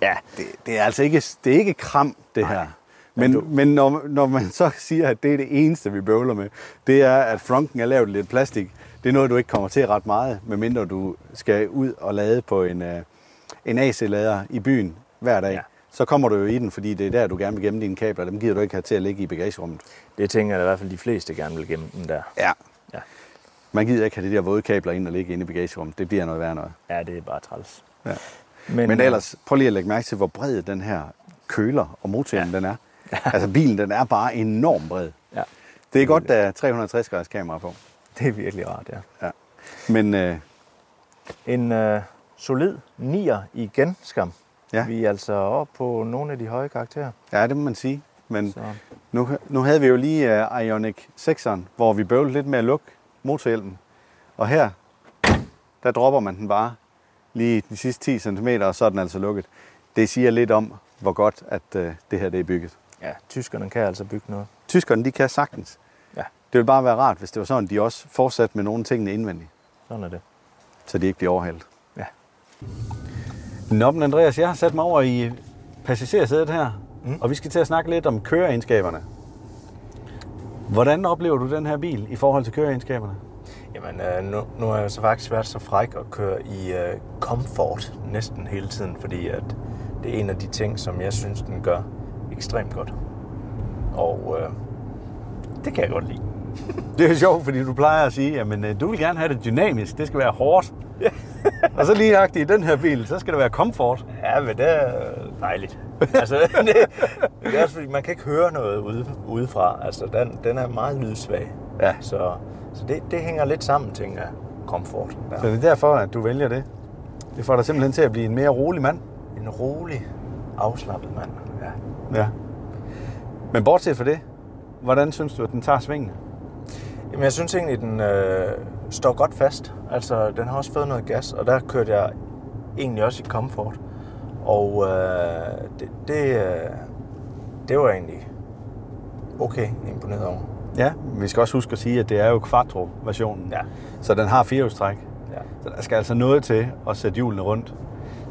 D: Ja,
C: det, det er altså ikke, det er ikke kram, det her. Men,
D: du-
C: men når, når man så siger, at det er det eneste, vi bøvler med, det er, at fronten er lavet lidt plastik. Det er noget, du ikke kommer til ret meget, medmindre du skal ud og lade på en, øh, en AC-lader i byen hver dag.
D: Ja.
C: Så kommer du jo i den, fordi det er der, du gerne vil gemme dine kabler. Dem giver du ikke have til at ligge i bagagerummet.
D: det tænker jeg i hvert fald, de fleste gerne vil gemme den der.
C: Ja.
D: Ja.
C: Man gider ikke have de der våde kabler ind og ligge inde i bagagerummet. Det bliver noget værd noget.
D: Ja, det er bare træls.
C: Ja.
D: Men,
C: Men
D: øh,
C: ellers, prøv lige at lægge mærke til, hvor bred den her køler og motoren ja. den er. Altså bilen, den er bare enormt bred.
D: Ja,
C: Det er godt, der er 360 graders kamera på.
D: Det er virkelig rart, ja.
C: Ja. Men øh,
D: En øh, solid nier igen, skam.
C: Ja.
D: Vi er altså oppe på nogle af de høje karakterer.
C: ja, det må man sige. Men
D: Så.
C: nu, nu havde vi jo lige uh, Ioniq 6'eren, hvor vi bøvlede lidt med at lukke motorhjelmen. Og her, der dropper man den bare lige de sidste 10 cm, og så er den altså lukket. Det siger lidt om, hvor godt at uh, det her det er bygget.
D: Ja, tyskerne kan altså bygge noget.
C: Tyskerne, de kan sagtens. Det ville bare være rart, hvis det var sådan, de også fortsatte med nogle tingene indvendigt,
D: Sådan er det.
C: så de ikke bliver overhældt.
D: Ja.
C: Nå, men Andreas, jeg har sat mig over i passagersædet her, mm.
D: Mm.
C: og vi skal til at snakke lidt om køreegenskaberne. Hvordan oplever du den her bil i forhold til køreegenskaberne?
D: Jamen, øh, nu, nu har jeg så faktisk været så fræk at køre i øh, comfort næsten hele tiden, fordi at det er en af de ting, som jeg synes, den gør ekstremt godt. Og øh, det kan jeg godt lide.
C: Det er sjovt, fordi du plejer at sige, at du vil gerne have det dynamisk, det skal være hårdt. og så lige i den her bil, så skal det være komfort.
D: Ja, men det er dejligt. altså, det, det er også fordi, man kan ikke høre noget ude, udefra. Altså, den, den er meget lydsvag.
C: Ja.
D: Så, så det, det hænger lidt sammen, tænker jeg. Komfort.
C: Så
D: Ja.
C: det er derfor, at du vælger det. Det får dig simpelthen til at blive en mere rolig mand.
D: En rolig, afslappet mand. Ja.
C: Ja. Men bortset fra det, hvordan synes du, at den tager svingene?
D: Jamen, jeg synes egentlig, den øh, står godt fast. Altså, den har også fået noget gas, og der kørte jeg egentlig også i comfort. Og øh, det, det, øh, det var egentlig okay imponeret over.
C: Ja, vi skal også huske at sige, at det er jo Quattro-versionen.
D: Ja.
C: Så den har firehjulstræk.
D: Ja.
C: Så der skal altså noget til at sætte hjulene rundt.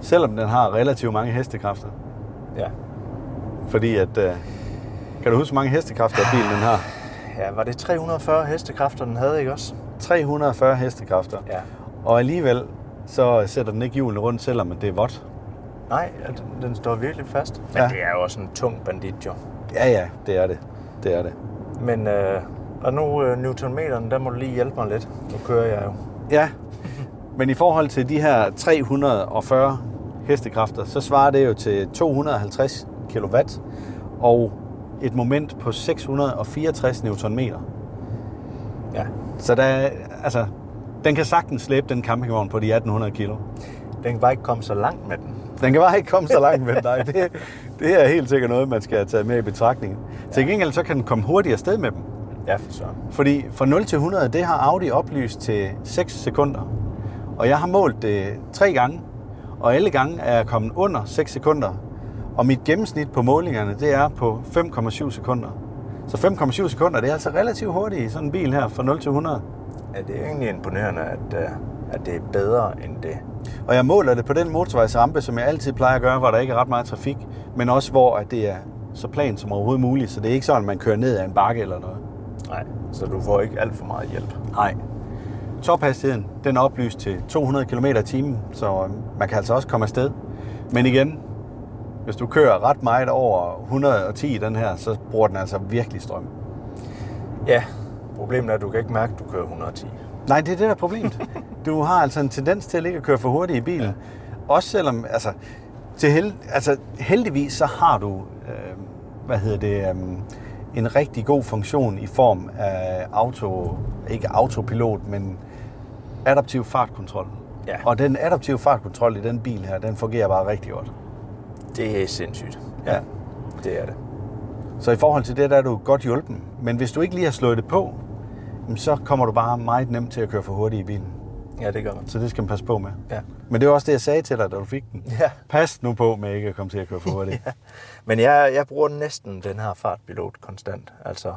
C: Selvom den har relativt mange hestekræfter.
D: Ja.
C: Fordi at... Øh, kan du huske, hvor mange hestekræfter bilen den har?
D: Ja, var det 340 hestekræfter, den havde, ikke også?
C: 340 hestekræfter.
D: Ja.
C: Og alligevel så sætter den ikke hjulene rundt, selvom det er vådt.
D: Nej, den, står virkelig fast. Men
C: ja.
D: det er jo også en tung bandit, jo.
C: Ja, ja, det er det. Det er det.
D: Men, øh, og nu øh, Newtonmeteren, der må du lige hjælpe mig lidt. Nu kører jeg jo.
C: Ja, men i forhold til de her 340 hestekræfter, så svarer det jo til 250 kW og et moment på 664 Nm.
D: Ja.
C: Så der, er- altså, den kan sagtens slæbe den campingvogn på de 1800 kilo.
D: Den kan bare ikke komme så langt med den.
C: Den kan bare ikke komme så langt med dig. Det, det er helt sikkert noget, man skal tage med i betragtning. Til gengæld så kan den komme hurtigere afsted med dem.
D: Ja, for søren.
C: Fordi fra 0 til 100, det har Audi oplyst til 6 sekunder. Og jeg har målt det tre gange, og alle gange er jeg kommet under 6 sekunder. Og mit gennemsnit på målingerne, det er på 5,7 sekunder. Så 5,7 sekunder, det er altså relativt hurtigt i sådan en bil her fra 0 til 100.
D: Ja, det er egentlig imponerende, at, øh, at det er bedre end det.
C: Og jeg måler det på den motorvejsrampe, som jeg altid plejer at gøre, hvor der ikke er ret meget trafik, men også hvor at det er så plant som overhovedet muligt, så det er ikke sådan, at man kører ned ad en bakke eller noget.
D: Nej, så du får ikke alt for meget hjælp.
C: Nej. Tophastigheden, den er oplyst til 200 km i timen, så øh, man kan altså også komme afsted. Men igen, hvis du kører ret meget over 110 i den her, så bruger den altså virkelig strøm.
D: Ja, problemet er, at du kan ikke mærke, at du kører 110.
C: Nej, det er det, der er problemet. Du har altså en tendens til at ikke at køre for hurtigt i bilen. Ja. Også selvom, altså, til held, altså, heldigvis så har du, øh, hvad hedder det, øh, en rigtig god funktion i form af auto, ikke autopilot, men adaptiv fartkontrol.
D: Ja.
C: Og den adaptive fartkontrol i den bil her, den fungerer bare rigtig godt.
D: Det er sindssygt.
C: Ja.
D: Det er det.
C: Så i forhold til det, der er du godt hjulpen. Men hvis du ikke lige har slået det på, så kommer du bare meget nemt til at køre for hurtigt i bilen.
D: Ja, det gør man.
C: Så det skal man passe på med.
D: Ja.
C: Men det var også det, jeg sagde til dig, da du fik den.
D: Ja.
C: Pas nu på med ikke at komme til at køre for hurtigt.
D: ja. Men jeg, jeg bruger næsten den her fartpilot konstant. Altså,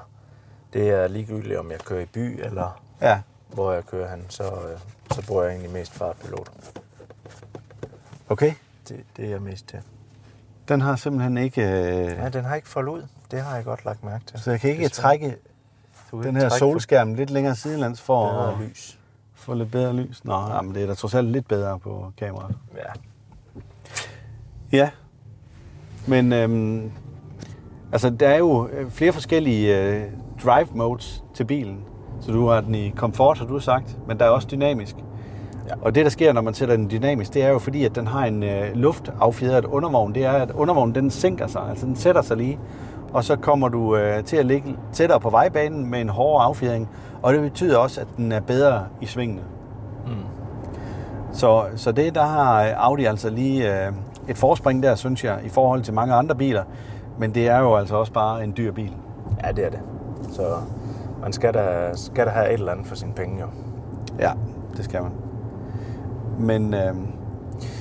D: det er ligegyldigt, om jeg kører i by, eller
C: ja.
D: hvor jeg kører hen, så, øh, så bruger jeg egentlig mest fartpilot.
C: Okay.
D: Det, det er jeg mest til.
C: Den har simpelthen ikke... Øh...
D: Nej, den har ikke foldet ud. Det har jeg godt lagt mærke til.
C: Så jeg kan ikke
D: Desværre.
C: trække den
D: ikke
C: her
D: trække
C: solskærm lidt længere sidelands for
D: for bedre
C: at
D: lys.
C: få lidt bedre lys. Nå, ja, men det er da trods alt lidt bedre på kameraet.
D: Ja.
C: Ja. Men øhm, altså, der er jo øh, flere forskellige øh, drive modes til bilen. Så du har den i komfort, har du sagt, men der er også dynamisk.
D: Ja.
C: Og det, der sker, når man sætter den dynamisk, det er jo fordi, at den har en øh, luftaffjedret undervogn. Det er, at undervognen den sænker sig, altså den sætter sig lige. Og så kommer du øh, til at ligge tættere på vejbanen med en hårdere affjedring. Og det betyder også, at den er bedre i svingene.
D: Mm.
C: Så, så det, der har Audi altså lige øh, et forspring der, synes jeg, i forhold til mange andre biler. Men det er jo altså også bare en dyr bil.
D: Ja, det er det. Så man skal da, skal da have et eller andet for sine penge, jo.
C: Ja, det skal man. Men øh,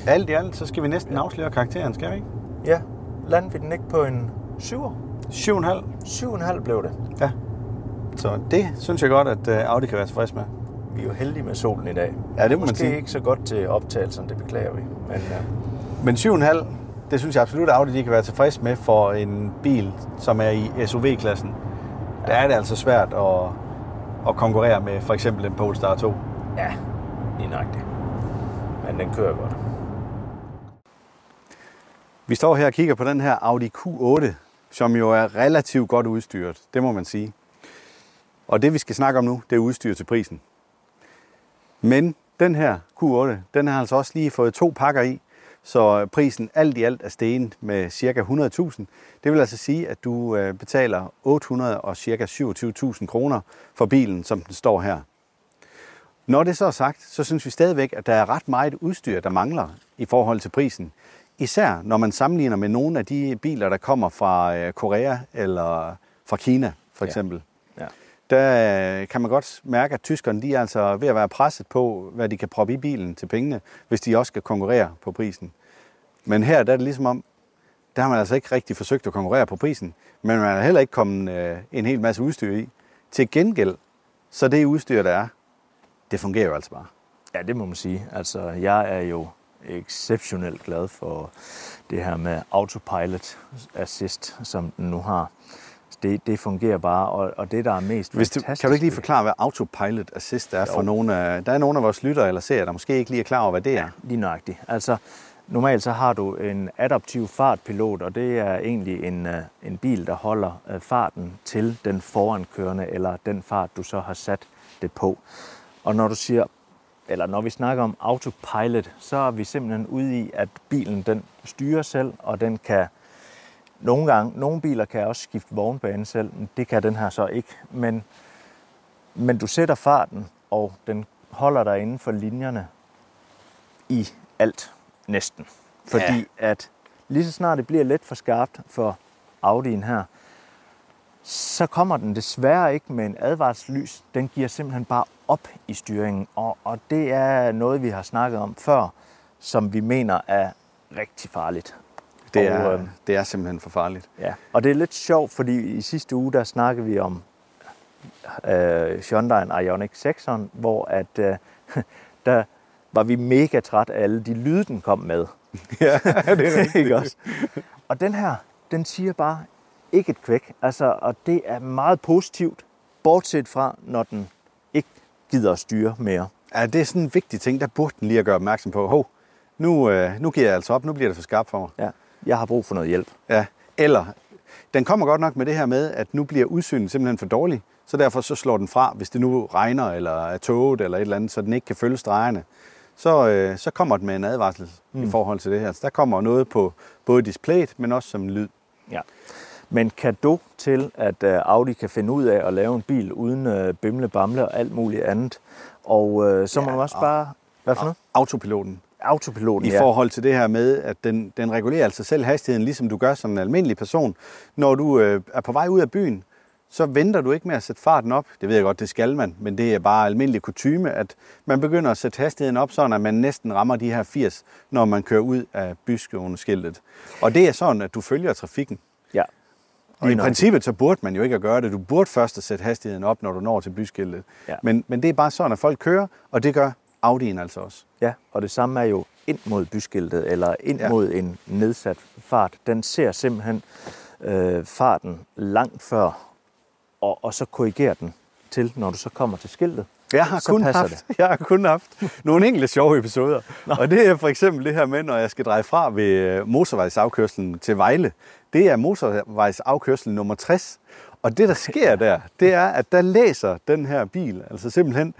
C: alt i alt, så skal vi næsten afsløre karakteren, skal vi ikke?
D: Ja, landede vi den ikke på en 7'er?
C: 7,5.
D: 7,5 blev det.
C: Ja. Så det synes jeg godt, at øh, Audi kan være tilfreds med.
D: Vi er jo heldige med solen i dag.
C: Ja, det må man
D: Måske
C: sige.
D: ikke så godt til optagelsen, det beklager vi. Men ja,
C: Men 7,5, det synes jeg absolut, at Audi de kan være tilfreds med for en bil, som er i SUV-klassen. Der er det altså svært at, at konkurrere med for eksempel en Polestar 2.
D: ja lige nøjagtigt. Men den kører godt.
C: Vi står her og kigger på den her Audi Q8, som jo er relativt godt udstyret, det må man sige. Og det vi skal snakke om nu, det er udstyr til prisen. Men den her Q8, den har altså også lige fået to pakker i, så prisen alt i alt er steget med ca. 100.000. Det vil altså sige, at du øh, betaler 800 og ca. 27.000 kroner for bilen, som den står her. Når det så er sagt, så synes vi stadigvæk, at der er ret meget udstyr, der mangler i forhold til prisen. Især når man sammenligner med nogle af de biler, der kommer fra øh, Korea eller fra Kina, for
D: Ja.
C: eksempel.
D: Ja.
C: Der øh, kan man godt mærke, at tyskerne de er altså ved at være presset på, hvad de kan proppe i bilen til pengene, hvis de også skal konkurrere på prisen. Men her der er det ligesom om, der har man altså ikke rigtig forsøgt at konkurrere på prisen, men man har heller ikke kommet øh, en hel masse udstyr i. Til gengæld, så det udstyr, der er, det fungerer jo altså bare.
D: Ja, det må man sige. Altså, jeg er jo exceptionelt glad for det her med autopilot assist, som den nu har. Det, det fungerer bare, og, og det, der er mest
C: Hvis du,
D: fantastisk
C: kan du ikke lige forklare, hvad autopilot assist er for
D: Jo.
C: nogle af... Der er nogle af vores lyttere eller seere, der måske ikke lige er klar over, hvad det er.
D: Lige nøjagtigt. Altså, normalt så har du en adaptiv fartpilot, og det er egentlig en, øh, en bil, der holder øh, farten til den forankørende, eller den fart, du så har sat det på. Og når du siger, eller når vi snakker om autopilot, så er vi simpelthen ude i, at bilen den styrer selv, og den kan nogle gange, nogle biler kan også skifte vognbane selv, men det kan den her så ikke. Men, men du sætter farten, og den holder dig inden for linjerne i alt næsten. Fordi ja. at lige så snart det bliver lidt for skarpt for Audi'en her, så kommer den desværre ikke med en advarselslys. Den giver simpelthen bare op i styringen. Og, og det er noget, vi har snakket om før, som vi mener er rigtig farligt.
C: Det
D: Og,
C: er,
D: øh,
C: det er simpelthen for farligt.
D: Ja, og det er lidt sjovt, fordi i sidste uge, der snakkede vi om øh, Hyundai Ioniq 6'eren, hvor at, øh, der var vi mega træt af alle de lyde, den kom med.
C: Ja, det er
D: Ikke også? Og den her, den siger bare ikke et kvæk. Altså, og det er meget positivt, Bortset fra, når den ikke gider at styre mere.
C: Ja, det er sådan en vigtig ting, der burde den lige at gøre opmærksom på. Hov, nu, øh, nu giver jeg altså op, nu bliver det for skarpt for mig.
D: Ja. Jeg har brug for noget hjælp.
C: Ja, eller den kommer godt nok med det her med, at nu bliver udsynet simpelthen for dårlig, så derfor så slår den fra, hvis det nu regner eller er toget eller et eller andet, så den ikke kan følge stregerne. Så, øh, så kommer den med en advarsel mm. i forhold til det her. Så der kommer noget på både displayet, men også som lyd.
D: Ja. Men kado til, at øh, Audi kan finde ud af at lave en bil uden øh, bimle, bamle og alt muligt andet. Og øh, så må
C: Ja,
D: man også
C: og-
D: bare... Hvad for noget?
C: Autopiloten.
D: Autopiloten,
C: I
D: ja.
C: forhold til det her med, at den, den regulerer altså selv hastigheden, ligesom du gør som en almindelig person. Når du øh, er på vej ud af byen, så venter du ikke med at sætte farten op. Det ved jeg godt, det skal man, men det er bare almindelig kutyme, at man begynder at sætte hastigheden op, sådan at man næsten rammer de her 80, når man kører ud af byskiltet. Og det er sådan, at du følger trafikken.
D: ja.
C: Og i princippet så burde man jo ikke at gøre det. Du burde først at sætte hastigheden op, når du når til byskiltet.
D: Ja.
C: Men, men det er bare sådan, at folk kører, og det gør Audi'en altså også.
D: Ja, og det samme er jo ind mod byskiltet, eller ind
C: ja.
D: mod en nedsat fart. Den ser simpelthen øh, farten langt før, og, og så korrigerer den til, når du så kommer til skiltet.
C: Jeg har, kun haft, jeg har kun haft nogle enkelte sjove episoder. Og det er for eksempel det her med, når jeg skal dreje fra ved øh, motorvejsafkørselen til Vejle. Det er motorvejsafkørsel nummer 60. Og det, der sker der, det er, at der læser den her bil, altså simpelthen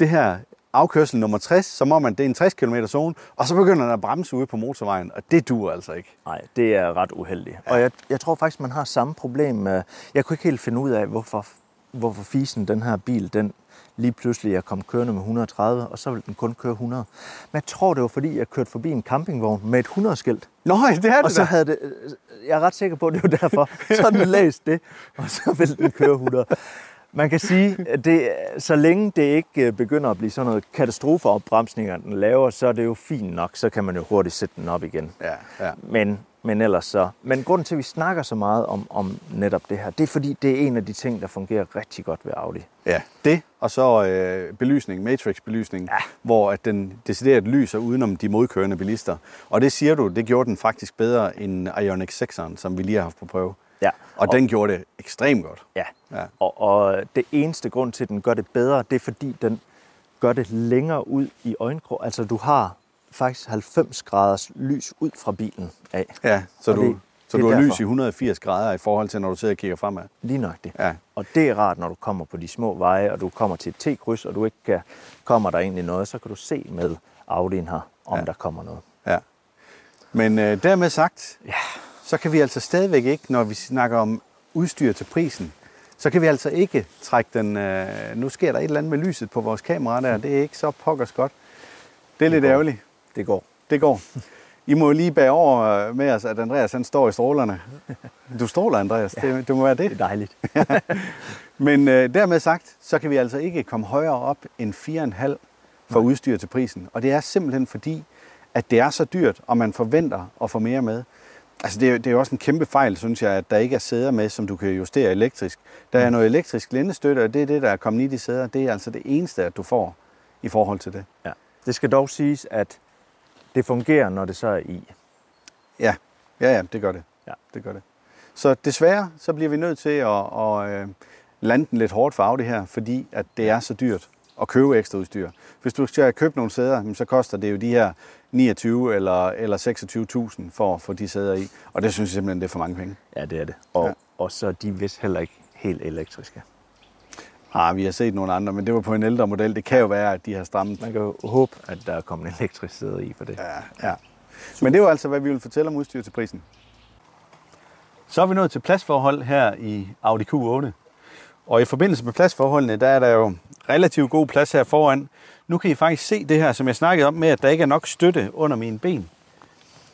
C: det her afkørsel nummer 60, som om at det er en 60 km zone, og så begynder den at bremse ude på motorvejen, og det duer altså ikke.
D: Nej, det er ret uheldigt. Ja. Og jeg, jeg tror faktisk, man har samme problem med... Jeg kunne ikke helt finde ud af, hvorfor, hvorfor fisen den her bil, den lige pludselig er kommet kørende med 130, og så vil den kun køre 100. Men jeg tror, det var fordi, jeg kørte forbi en campingvogn med et 100-skilt.
C: Nå, det er det
D: Og så havde det, jeg er ret sikker på, at det var derfor. Så den læst det, og så vil den køre 100. Man kan sige, at det, så længe det ikke øh, begynder at blive sådan noget katastrofeopbremsninger, den laver, så er det jo fint nok. Så kan man jo hurtigt sætte den op igen.
C: Ja, ja.
D: Men, men ellers så... Men grunden til, at vi snakker så meget om, om netop det her, det er fordi, det er en af de ting, der fungerer rigtig godt ved Audi.
C: Ja, det, og så øh, belysning, matrix-belysning, ja. hvor at den decideret lyser udenom de modkørende bilister. Og det siger du, det gjorde den faktisk bedre end Ioniq 6'eren, som vi lige har haft på prøve.
D: Ja.
C: Og, og den gjorde det ekstremt godt.
D: Ja.
C: Ja.
D: Og, og det eneste grund til, at den gør det bedre, det er fordi, den gør det længere ud i øjenkrog. Altså, du har faktisk 90 graders lys ud fra bilen af.
C: Ja, så
D: Og
C: du,
D: det-
C: så
D: det
C: du har lys
D: derfor.
C: i 180 grader i forhold til, når du sidder og kigger fremad.
D: Lige nøjagtigt.
C: Ja.
D: Og det er rart, når du kommer på de små veje, og du kommer til et T-kryds, og du ikke kan, kommer der egentlig noget, så kan du se med Audi'en her, om
C: Ja.
D: der kommer noget.
C: Ja. Men øh, dermed sagt, ja. så kan vi altså stadigvæk ikke, når vi snakker om udstyr til prisen, så kan vi altså ikke trække den... Øh, nu sker der et eller andet med lyset på vores kamera der, det er ikke så pokkers godt. Det er lidt ærgerligt.
D: Det går.
C: Det går. I må lige bære over øh, med os, at Andreas han står i strålerne. Du stråler, Andreas. Det, det må være
D: Det er
C: det.
D: dejligt.
C: Men øh, dermed sagt, så kan vi altså ikke komme højere op end 4,5 for udstyr til prisen. Og det er simpelthen fordi, at det er så dyrt, og man forventer at få mere med. Altså det er, det er jo også en kæmpe fejl, synes jeg, at der ikke er sæder med, som du kan justere elektrisk. Der er noget elektrisk lændestøtte, og det er det, der er kommet i de sæder. Det er altså det eneste, at du får i forhold til det.
D: Ja. Det skal dog siges, at det fungerer, når det så er i.
C: Ja, ja, ja det gør det.
D: Ja.
C: det gør det. Så desværre, så bliver vi nødt til at, at øh, lande den lidt hårdt for Audi her, fordi at det er så dyrt at købe ekstra udstyr. Hvis du skal købe nogle sæder, så koster det jo de her 29 eller, eller 26.000 for at få de sæder i. Og det synes jeg simpelthen, det er for mange penge.
D: Ja, det er det. Og,
C: ja.
D: og så er de vist heller ikke helt elektriske.
C: Ah, vi har set nogle andre, men det var på en ældre model. Det kan jo være, at de har strammet.
D: Man kan jo håbe, at der er kommet en elektrisk sæde i for det.
C: Ja, ja. Men det var altså, hvad vi vil fortælle om udstyr til prisen. Så er vi nået til pladsforhold her i Audi Q8. Og i forbindelse med pladsforholdene, der er der jo relativt god plads her foran. Nu kan I faktisk se det her, som jeg snakkede om med, at der ikke er nok støtte under mine ben.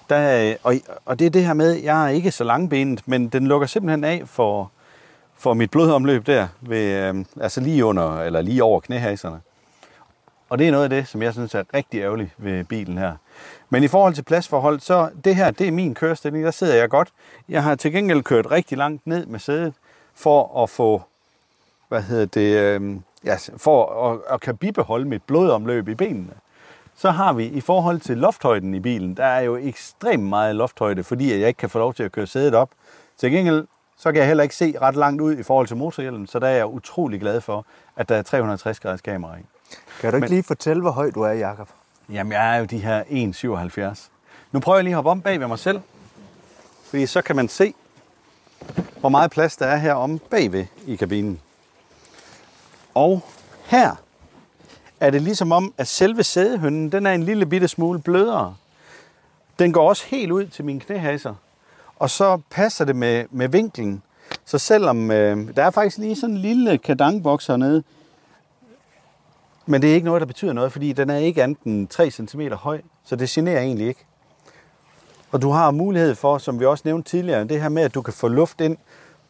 C: Der, er- og, og det er det her med, at jeg er ikke så langbenet, men den lukker simpelthen af for, får mit blodomløb der, ved, øh, altså lige under, eller lige over knæhaserne. Og det er noget af det, som jeg synes er rigtig ærgerligt ved bilen her. Men i forhold til pladsforhold, så det her, det er min kørestilling. Der sidder jeg godt. Jeg har til gengæld kørt rigtig langt ned med sædet for at få, hvad hedder det, øh, ja, for at, at kan bibeholde mit blodomløb i benene. Så har vi i forhold til lofthøjden i bilen, der er jo ekstremt meget lofthøjde, fordi jeg ikke kan få lov til at køre sædet op. Til gengæld så kan jeg heller ikke se ret langt ud i forhold til motorhjelmen, så der er jeg utrolig glad for, at der er 360 graders kamera i.
D: Kan du ikke
C: Men-
D: lige fortælle, hvor høj du er, Jakob?
C: Jamen, jeg er jo de her 1,77. Nu prøver jeg lige at hoppe om bag ved mig selv, fordi så kan man se, hvor meget plads der er her om bagved i kabinen. Og her er det ligesom om, at selve sædehønnen, den er en lille bitte smule blødere. Den går også helt ud til mine knæhaser. Og så passer det med, med vinklen. Så selvom øh, der er faktisk lige sådan en lille kadangboks hernede, men det er ikke noget, der betyder noget, fordi den er ikke andet end 3 cm høj, så det generer egentlig ikke. Og du har mulighed for, som vi også nævnte tidligere, det her med, at du kan få luft ind,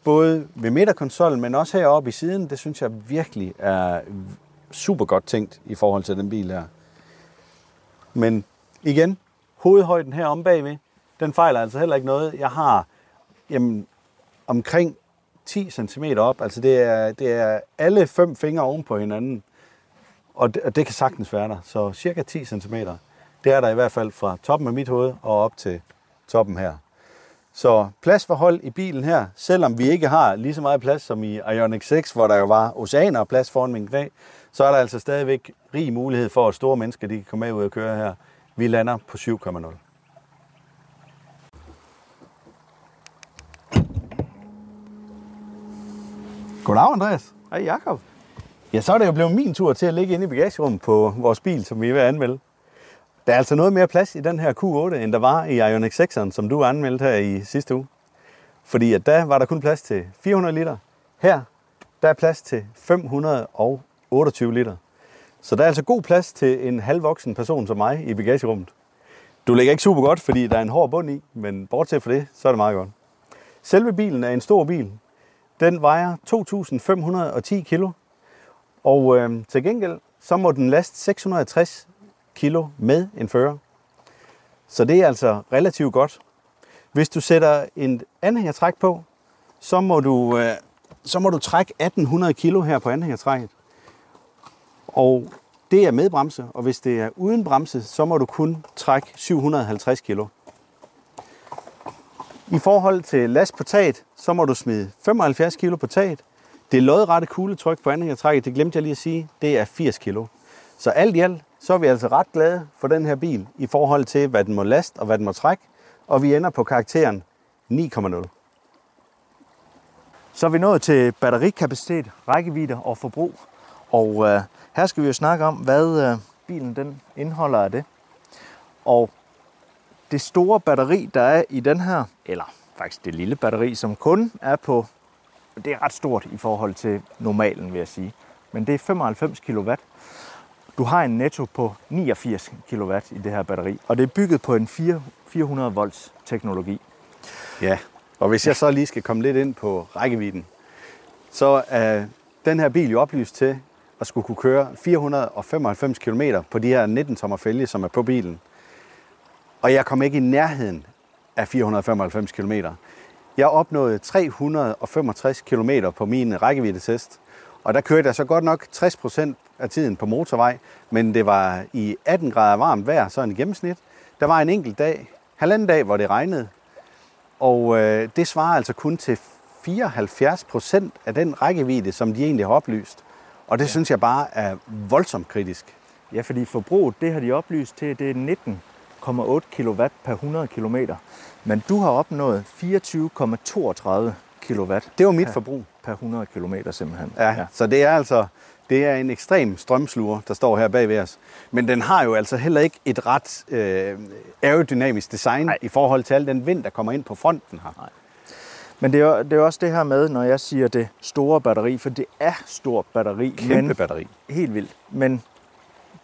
C: både ved midterkonsollen, men også heroppe i siden. Det synes jeg virkelig er super godt tænkt i forhold til den bil her. Men igen, hovedhøjden her om bagved, den fejler altså heller ikke noget. Jeg har jamen, omkring 10 cm op, altså det er, det er alle fem fingre oven på hinanden. Og det, og det kan sagtens være der. Så cirka 10 cm. Det er der i hvert fald fra toppen af mit hoved og op til toppen her. Så pladsforhold i bilen her, selvom vi ikke har lige så meget plads som i Ioniq 6, hvor der jo var oceaner og plads foran min knæ, så er der altså stadigvæk rig mulighed for, at store mennesker de kan komme med ud og køre her. Vi lander på 7,0. Goddag, Andreas.
D: Hej, Jakob.
C: Ja, så er det jo blevet min tur til at ligge inde i bagagerummet på vores bil, som vi er ved at anmelde. Der er altså noget mere plads i den her Q8, end der var i Ioniq 6'eren, som du anmeldte her i sidste uge. Fordi at der var der kun plads til 400 liter. Her der er plads til 528 liter. Så der er altså god plads til en halvvoksen person som mig i bagagerummet. Du ligger ikke super godt, fordi der er en hård bund i, men bortset fra det, så er det meget godt. Selve bilen er en stor bil. Den vejer 2.510 kilo, og øh, til gengæld, så må den laste 660 kilo med en fører. Så det er altså relativt godt. Hvis du sætter en anhængertræk på, så må du, øh, så må du trække 1800 kilo her på anhængertrækket. Og det er med bremse, og hvis det er uden bremse, så må du kun trække 750 kilo. I forhold til last på taget, så må du smide 75 kg på taget. Det lodrette kugletryk på anhængertrækket, det glemte jeg lige at sige, det er 80 kg. Så alt i alt, så er vi altså ret glade for den her bil i forhold til, hvad den må laste og hvad den må trække. Og vi ender på karakteren 9,0.
D: Så er vi nået til batterikapacitet, rækkevidde og forbrug. Og øh, her skal vi jo snakke om, hvad øh, bilen den indeholder af det. Og det store batteri, der er i den her, eller faktisk det lille batteri, som kun er på, det er ret stort i forhold til normalen, vil jeg sige. Men det er 95 kW. Du har en netto på 89 kW i det her batteri, og det er bygget på en 400 volts teknologi.
C: Ja, og hvis jeg så lige skal komme lidt ind på rækkevidden, så er den her bil jo oplyst til at skulle kunne køre 495 km på de her 19 tommer fælge, som er på bilen. Og jeg kom ikke i nærheden af 495 km. Jeg opnåede 365 km på min rækkeviddetest, og der kørte jeg så godt nok 60% af tiden på motorvej, men det var i 18 grader varmt vejr, sådan i gennemsnit. Der var en enkelt dag, halvanden dag, hvor det regnede, og øh, det svarer altså kun til 74 procent af den rækkevidde, som de egentlig har oplyst. Og det ja. synes jeg bare er voldsomt kritisk.
D: Ja, fordi forbruget, det har de oplyst til, det er 19,8 kW per 100 km. Men du har opnået 24,32 kW
C: Det var mit
D: Ja.
C: forbrug.
D: per 100 km simpelthen.
C: Ja, ja. Så det er altså det er en ekstrem strømsluger, der står her bag ved os. Men den har jo altså heller ikke et ret øh, aerodynamisk design
D: Nej.
C: i forhold til al den vind, der kommer ind på fronten her.
D: Nej. Men det er, jo- det er også det her med, når jeg siger det store batteri, for det er stort batteri.
C: Kæmpe
D: men,
C: batteri.
D: Helt vildt. Men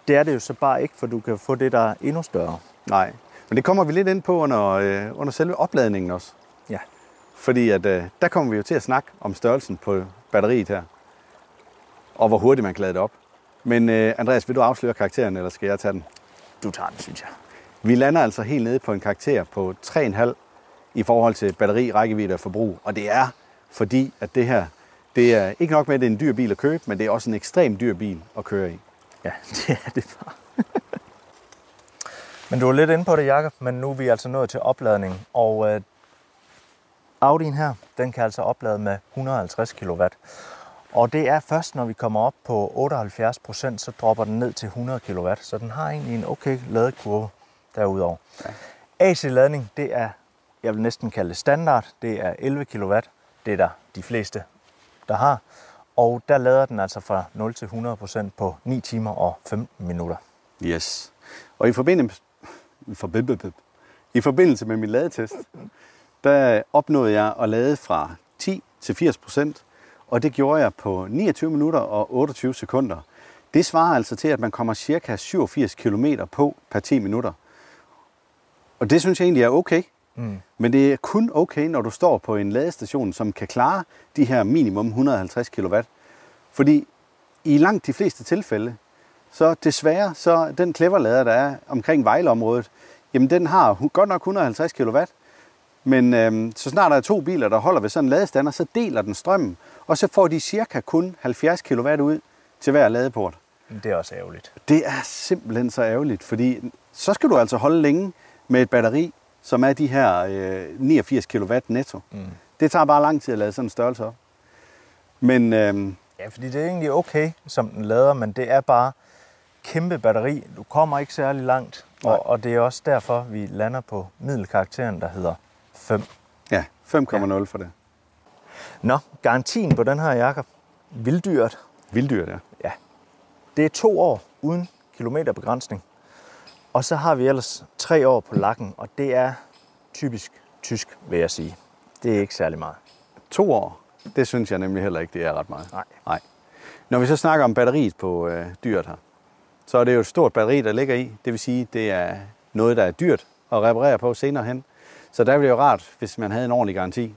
D: det er det jo så bare ikke, for du kan få det, der er endnu større.
C: Nej, men det kommer vi lidt ind på under, øh, under selve opladningen også.
D: Ja.
C: Fordi at, øh, der kommer vi jo til at snakke om størrelsen på batteriet her. Og hvor hurtigt man kan lade det op. Men øh, Andreas, vil du afsløre karakteren, eller skal jeg tage den?
D: Du tager den, synes jeg.
C: Vi lander altså helt nede på en karakter på 3,5 i forhold til batteri, rækkevidde og forbrug. Og det er fordi, at det her, det er ikke nok med, at det er en dyr bil at købe, men det er også en ekstremt dyr bil at køre i.
D: Ja, det er det bare. Men du er lidt inde på det, Jacob, men nu er vi altså nået til opladning. Og øh, Audi'en her, den kan altså oplade med 150 kW. Og det er først, når vi kommer op på 78 procent, så dropper den ned til 100 kW. Så den har egentlig en okay ladekurve derudover. Ja. AC-ladning, det er, jeg vil næsten kalde det standard. Det er 11 kW. Det er der de fleste, der har. Og der lader den altså fra 0 til 100 procent på 9 timer og 15 minutter.
C: Yes. Og i forbindelse, i forbindelse med min ladetest, der opnåede jeg at lade fra 10 til 80 procent, og det gjorde jeg på 29 minutter og 28 sekunder. Det svarer altså til, at man kommer cirka 87 km på per 10 minutter. Og det synes jeg egentlig er okay. Mm. Men det er kun okay, når du står på en ladestation, som kan klare de her minimum 150 kW. Fordi i langt de fleste tilfælde, så desværre, så den cleverlader, der er omkring Vejleområdet, jamen den har godt nok 150 kW, men øhm, så snart der er to biler, der holder ved sådan en ladestander, så deler den strømmen, og så får de cirka kun 70 kW ud til hver ladeport.
D: Det er også ærgerligt.
C: Det er simpelthen så ærgerligt, fordi så skal du altså holde længe med et batteri, som er de her øh, 89 kW netto. Mm. Det tager bare lang tid at lade sådan en størrelse op. Men, øhm,
D: ja, fordi det er egentlig okay, som den lader, men det er bare kæmpe batteri. Du kommer ikke særlig langt, og, og det er også derfor, vi lander på middelkarakteren, der hedder 5.
C: Ja, 5,0 ja. for det.
D: Nå, garantien på den her, Jakob. Vilddyrt.
C: Vilddyrt, ja.
D: Ja. Det er to år uden kilometerbegrænsning. Og så har vi ellers tre år på lakken, og det er typisk tysk, vil jeg sige. Det er ikke særlig meget.
C: To år? Det synes jeg nemlig heller ikke, det er ret meget.
D: Nej.
C: Nej. Når vi så snakker om batteriet på øh, dyret her, så er det jo et stort batteri, der ligger i. Det vil sige, det er noget, der er dyrt at reparere på senere hen. Så der ville det jo rart, hvis man havde en ordentlig garanti.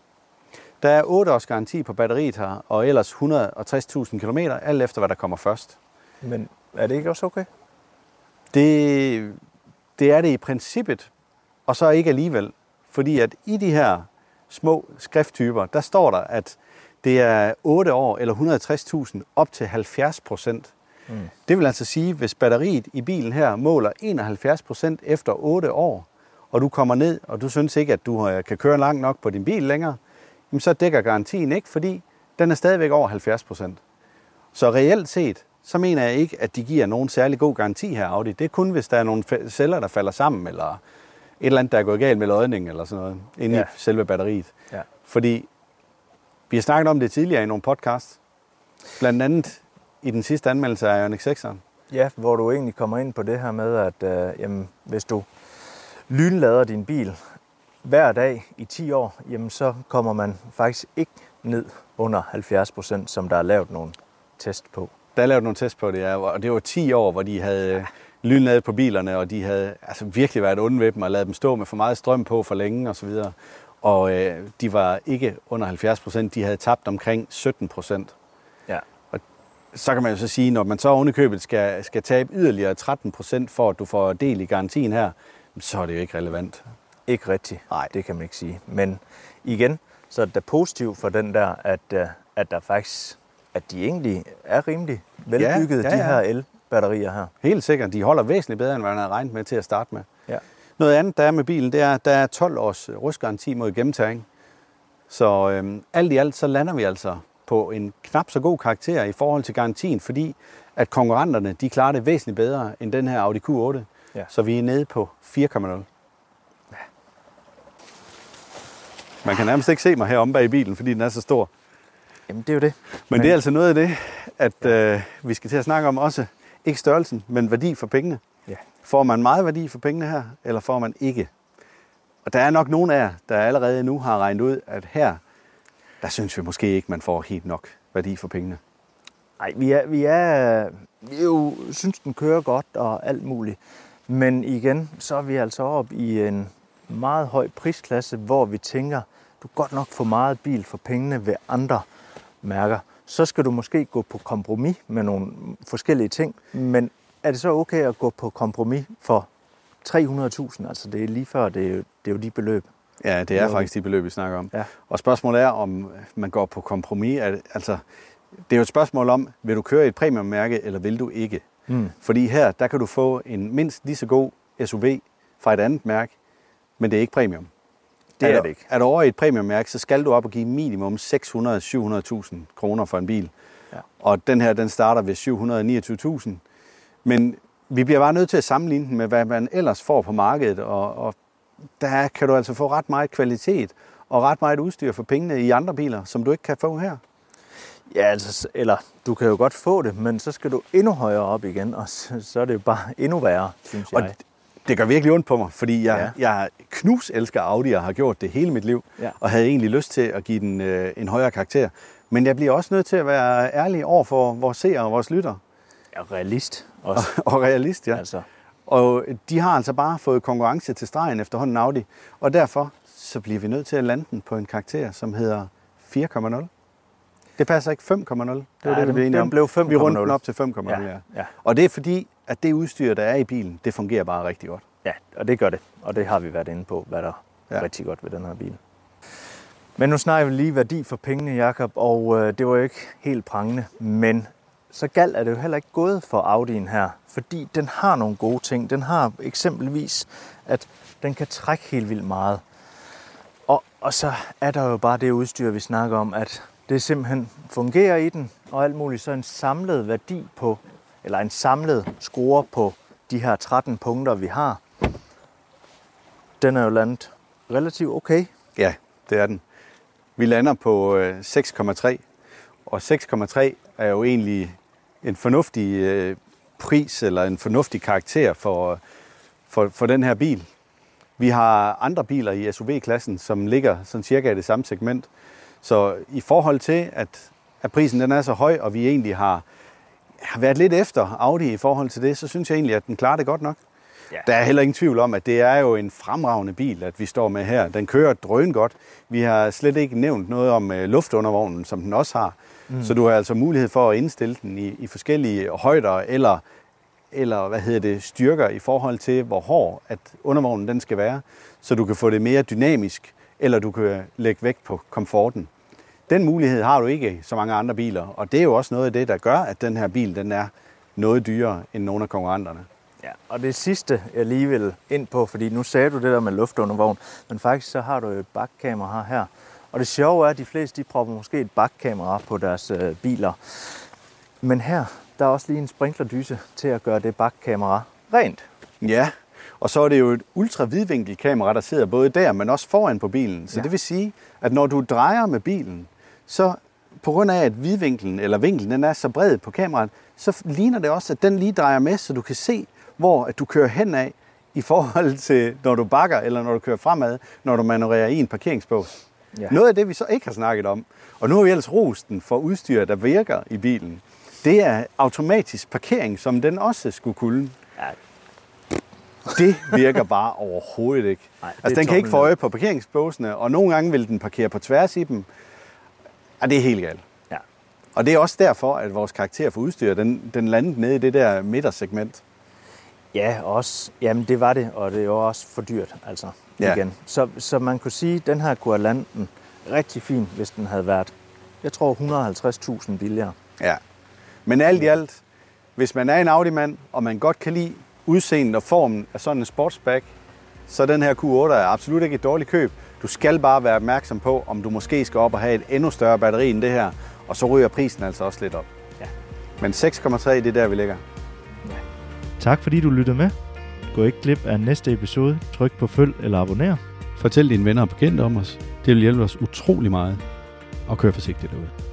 C: Der er 8 års garanti på batteriet her, og ellers 160.000 km, alt efter hvad der kommer først.
D: Men er det ikke også okay?
C: Det, det er det i princippet, og så ikke alligevel. Fordi at i de her små skrifttyper, der står der, at det er 8 år eller 160.000 op til 70 procent. Mm. Det vil altså sige, hvis batteriet i bilen her måler 71 procent efter 8 år, og du kommer ned, og du synes ikke, at du øh, kan køre langt nok på din bil længere, jamen så dækker garantien ikke, fordi den er stadigvæk over 70 procent. Så reelt set, så mener jeg ikke, at de giver nogen særlig god garanti her, Audi. Det er kun, hvis der er nogle celler, der falder sammen, eller et eller andet, der er gået galt med lodningen, eller sådan noget, inde ja. i selve batteriet. Ja. Fordi vi har snakket om det tidligere i nogle podcasts, blandt andet i den sidste anmeldelse af Ioniq 6'eren.
D: Ja, hvor du egentlig kommer ind på det her med, at øh, jamen, hvis du lynlader din bil hver dag i 10 år, jamen så kommer man faktisk ikke ned under 70 procent, som der er lavet nogle test på.
C: Der er lavet nogle test på det, ja, og det var 10 år, hvor de havde ja. lynladet på bilerne, og de havde altså, virkelig været onde ved dem og lavet dem stå med for meget strøm på for længe osv. Og, og øh, de var ikke under 70 procent, de havde tabt omkring 17 procent. Så kan man jo så sige, når man så ovenikøbet skal, skal tabe yderligere 13 procent for, at du får del i garantien her, så er det jo ikke relevant.
D: Ikke rigtigt.
C: Nej.
D: Det kan man ikke sige. Men igen, så er det positivt for den der, at, øh, at der faktisk, at de egentlig er rimelig velbygget, ja, ja, ja. de her elbatterier her.
C: Helt sikkert. De holder væsentligt bedre, end man havde regnet med til at starte med.
D: Ja.
C: Noget andet, der er med bilen, det er, at der er 12 års rustgaranti mod gennemtæring. Så øhm, alt i alt, så lander vi altså på en knap så god karakter i forhold til garantien, fordi at konkurrenterne, de klarer det væsentligt bedre end den her Audi Q8. Ja. Så vi er nede på 4,0. Ja. Man kan nærmest ikke se mig heromme bag i bilen, fordi den er så stor.
D: Jamen, det er jo det.
C: Men, men det er altså noget af det, at ja. øh, vi skal til at snakke om også. Ikke størrelsen, men værdi for pengene.
D: Ja.
C: Får man meget værdi for pengene her, eller får man ikke? Og der er nok nogen af jer, der allerede nu har regnet ud, at her, der synes vi måske ikke, man får helt nok værdi for pengene.
D: Nej, vi er, vi er, vi er jo, synes, den kører godt og alt muligt. Men igen, så er vi altså op i en meget høj prisklasse, hvor vi tænker, du kan godt nok få meget bil for pengene ved andre mærker. Så skal du måske gå på kompromis med nogle forskellige ting, men er det så okay at gå på kompromis for 300.000? Altså det er lige før, det er, jo, det er jo de beløb.
C: Ja, det er faktisk de beløb, vi snakker om.
D: Ja.
C: Og spørgsmålet er, om man går på kompromis. Altså, det er jo et spørgsmål om, vil du køre i et premiummærke, eller vil du ikke? Mm. Fordi her, der kan du få en mindst lige så god SUV fra et andet mærke, men det er ikke premium.
D: Det er
C: er
D: det ikke.
C: Er du over i et premiummærke, så skal du op og give minimum 600-700.000 kroner for en bil.
D: Ja.
C: Og den her, den starter ved 729.000. Men vi bliver bare nødt til at sammenligne den med, hvad man ellers får på markedet. Og, og der kan du altså få ret meget kvalitet og ret meget udstyr for pengene i andre biler, som du ikke kan få her.
D: Ja, altså, eller du kan jo godt få det, men så skal du endnu højere op igen, og så, så er det jo bare endnu værre, synes
C: Og
D: jeg.
C: det gør virkelig ondt på mig, fordi jeg,
D: Ja.
C: jeg knus elsker Audi og har gjort det hele mit liv,
D: Ja.
C: og havde egentlig lyst til at give den øh, en højere karakter. Men jeg bliver også nødt til at være ærlig over for vores seere og vores lytter.
D: Ja, realist også.
C: Og realist, ja.
D: Altså,
C: Og de har altså bare fået konkurrence til stregen efterhånden Audi. Og derfor så bliver vi nødt til at lande den på en karakter, som hedder 4,0. Det passer ikke 5,0. Det var
D: Ja,
C: det, vi
D: den-
C: blev enige om.
D: blev
C: Vi rundte
D: 5,0.
C: den op til 5,0, ja.
D: Ja,
C: ja.
D: ja.
C: Og det er fordi, at det udstyr, der er i bilen, det fungerer bare rigtig godt.
D: ja, og det gør det. Og det har vi været inde på, hvad der er
C: Ja.
D: rigtig godt ved den her bil. Men nu snakker vi lige værdi for pengene, Jakob, og øh, det var jo ikke helt prangende, men så galt er det jo heller ikke gået for Audi'en her, fordi den har nogle gode ting. Den har eksempelvis, at den kan trække helt vildt meget. Og, og så er der jo bare det udstyr, vi snakker om, at det simpelthen fungerer i den, og alt muligt. Så en samlet værdi på, eller en samlet score på de her 13 punkter, vi har, den er jo landet relativt okay.
C: Ja, det er den. Vi lander på øh, 6,3, og 6,3 er jo egentlig en fornuftig øh, pris eller en fornuftig karakter for, for, for den her bil. Vi har andre biler i SUV-klassen, som ligger sådan cirka i det samme segment. Så i forhold til, at, at prisen den er så høj, og vi egentlig har, har været lidt efter Audi i forhold til det, så synes jeg egentlig, at den klarer det godt nok.
D: Ja.
C: Der er heller ingen tvivl om, at det er jo en fremragende bil, at vi står med her. Den kører drøn godt. Vi har slet ikke nævnt noget om øh, luftundervognen, som den også har. Mm. Så du har altså mulighed for at indstille den i, i forskellige højder eller, eller hvad hedder det, styrker i forhold til, hvor hård at undervognen den skal være. Så du kan få det mere dynamisk, eller du kan lægge vægt på komforten. Den mulighed har du ikke i så mange andre biler, og det er jo også noget af det, der gør, at den her bil den er noget dyrere end nogle af konkurrenterne.
D: Ja, og det sidste, jeg lige vil ind på, fordi nu sagde du det der med luftundervogn, men faktisk så har du jo et bakkamera her. Og det sjove er, at de fleste de propper måske et bakkamera på deres øh, biler. Men her, der er også lige en sprinklerdyse til at gøre det bakkamera rent.
C: Ja, og så er det jo et ultravidvinkelkamera, der sidder både der, men også foran på bilen. Så
D: Ja.
C: det vil sige, at når du drejer med bilen, så på grund af, at vidvinkelen eller vinklen den er så bred på kameraet, så ligner det også, at den lige drejer med, så du kan se, hvor at du kører hen af i forhold til, når du bakker, eller når du kører fremad, når du manøvrerer i en parkeringsbås.
D: Ja.
C: Ja. Noget af det, vi så ikke har snakket om, og nu har vi ellers rost den for udstyr, der virker i bilen, det er automatisk parkering, som den også skulle kunne.
D: Ja,
C: Det virker bare overhovedet ikke.
D: Nej,
C: altså, den kan ikke få øje på parkeringsbåsene, og nogle gange vil den parkere på tværs i dem. Og det er helt galt.
D: ja.
C: Og det er også derfor, at vores karakter for udstyr, den, den landede nede i det der midtersegment.
D: Ja, også. Jamen, det var det, og det er jo også for dyrt, altså,
C: Ja.
D: igen. Så, så man kunne sige, at den her kunne have landet rigtig fint, hvis den havde været, jeg tror, 150.000 billigere.
C: Ja. Men alt i alt, hvis man er en Audi-mand, og man godt kan lide udseendet og formen af sådan en sportsback, så den her Q8 er absolut ikke et dårligt køb. Du skal bare være opmærksom på, om du måske skal op og have et endnu større batteri end det her, og så ryger prisen altså også lidt op.
D: Ja.
C: Men 6,3, det er der, vi ligger.
A: Tak fordi du lyttede med. Gå ikke glip af næste episode. Tryk på følg eller abonner.
B: Fortæl dine venner og bekendte om os. Det vil hjælpe os utrolig meget. Og kør forsigtigt derude.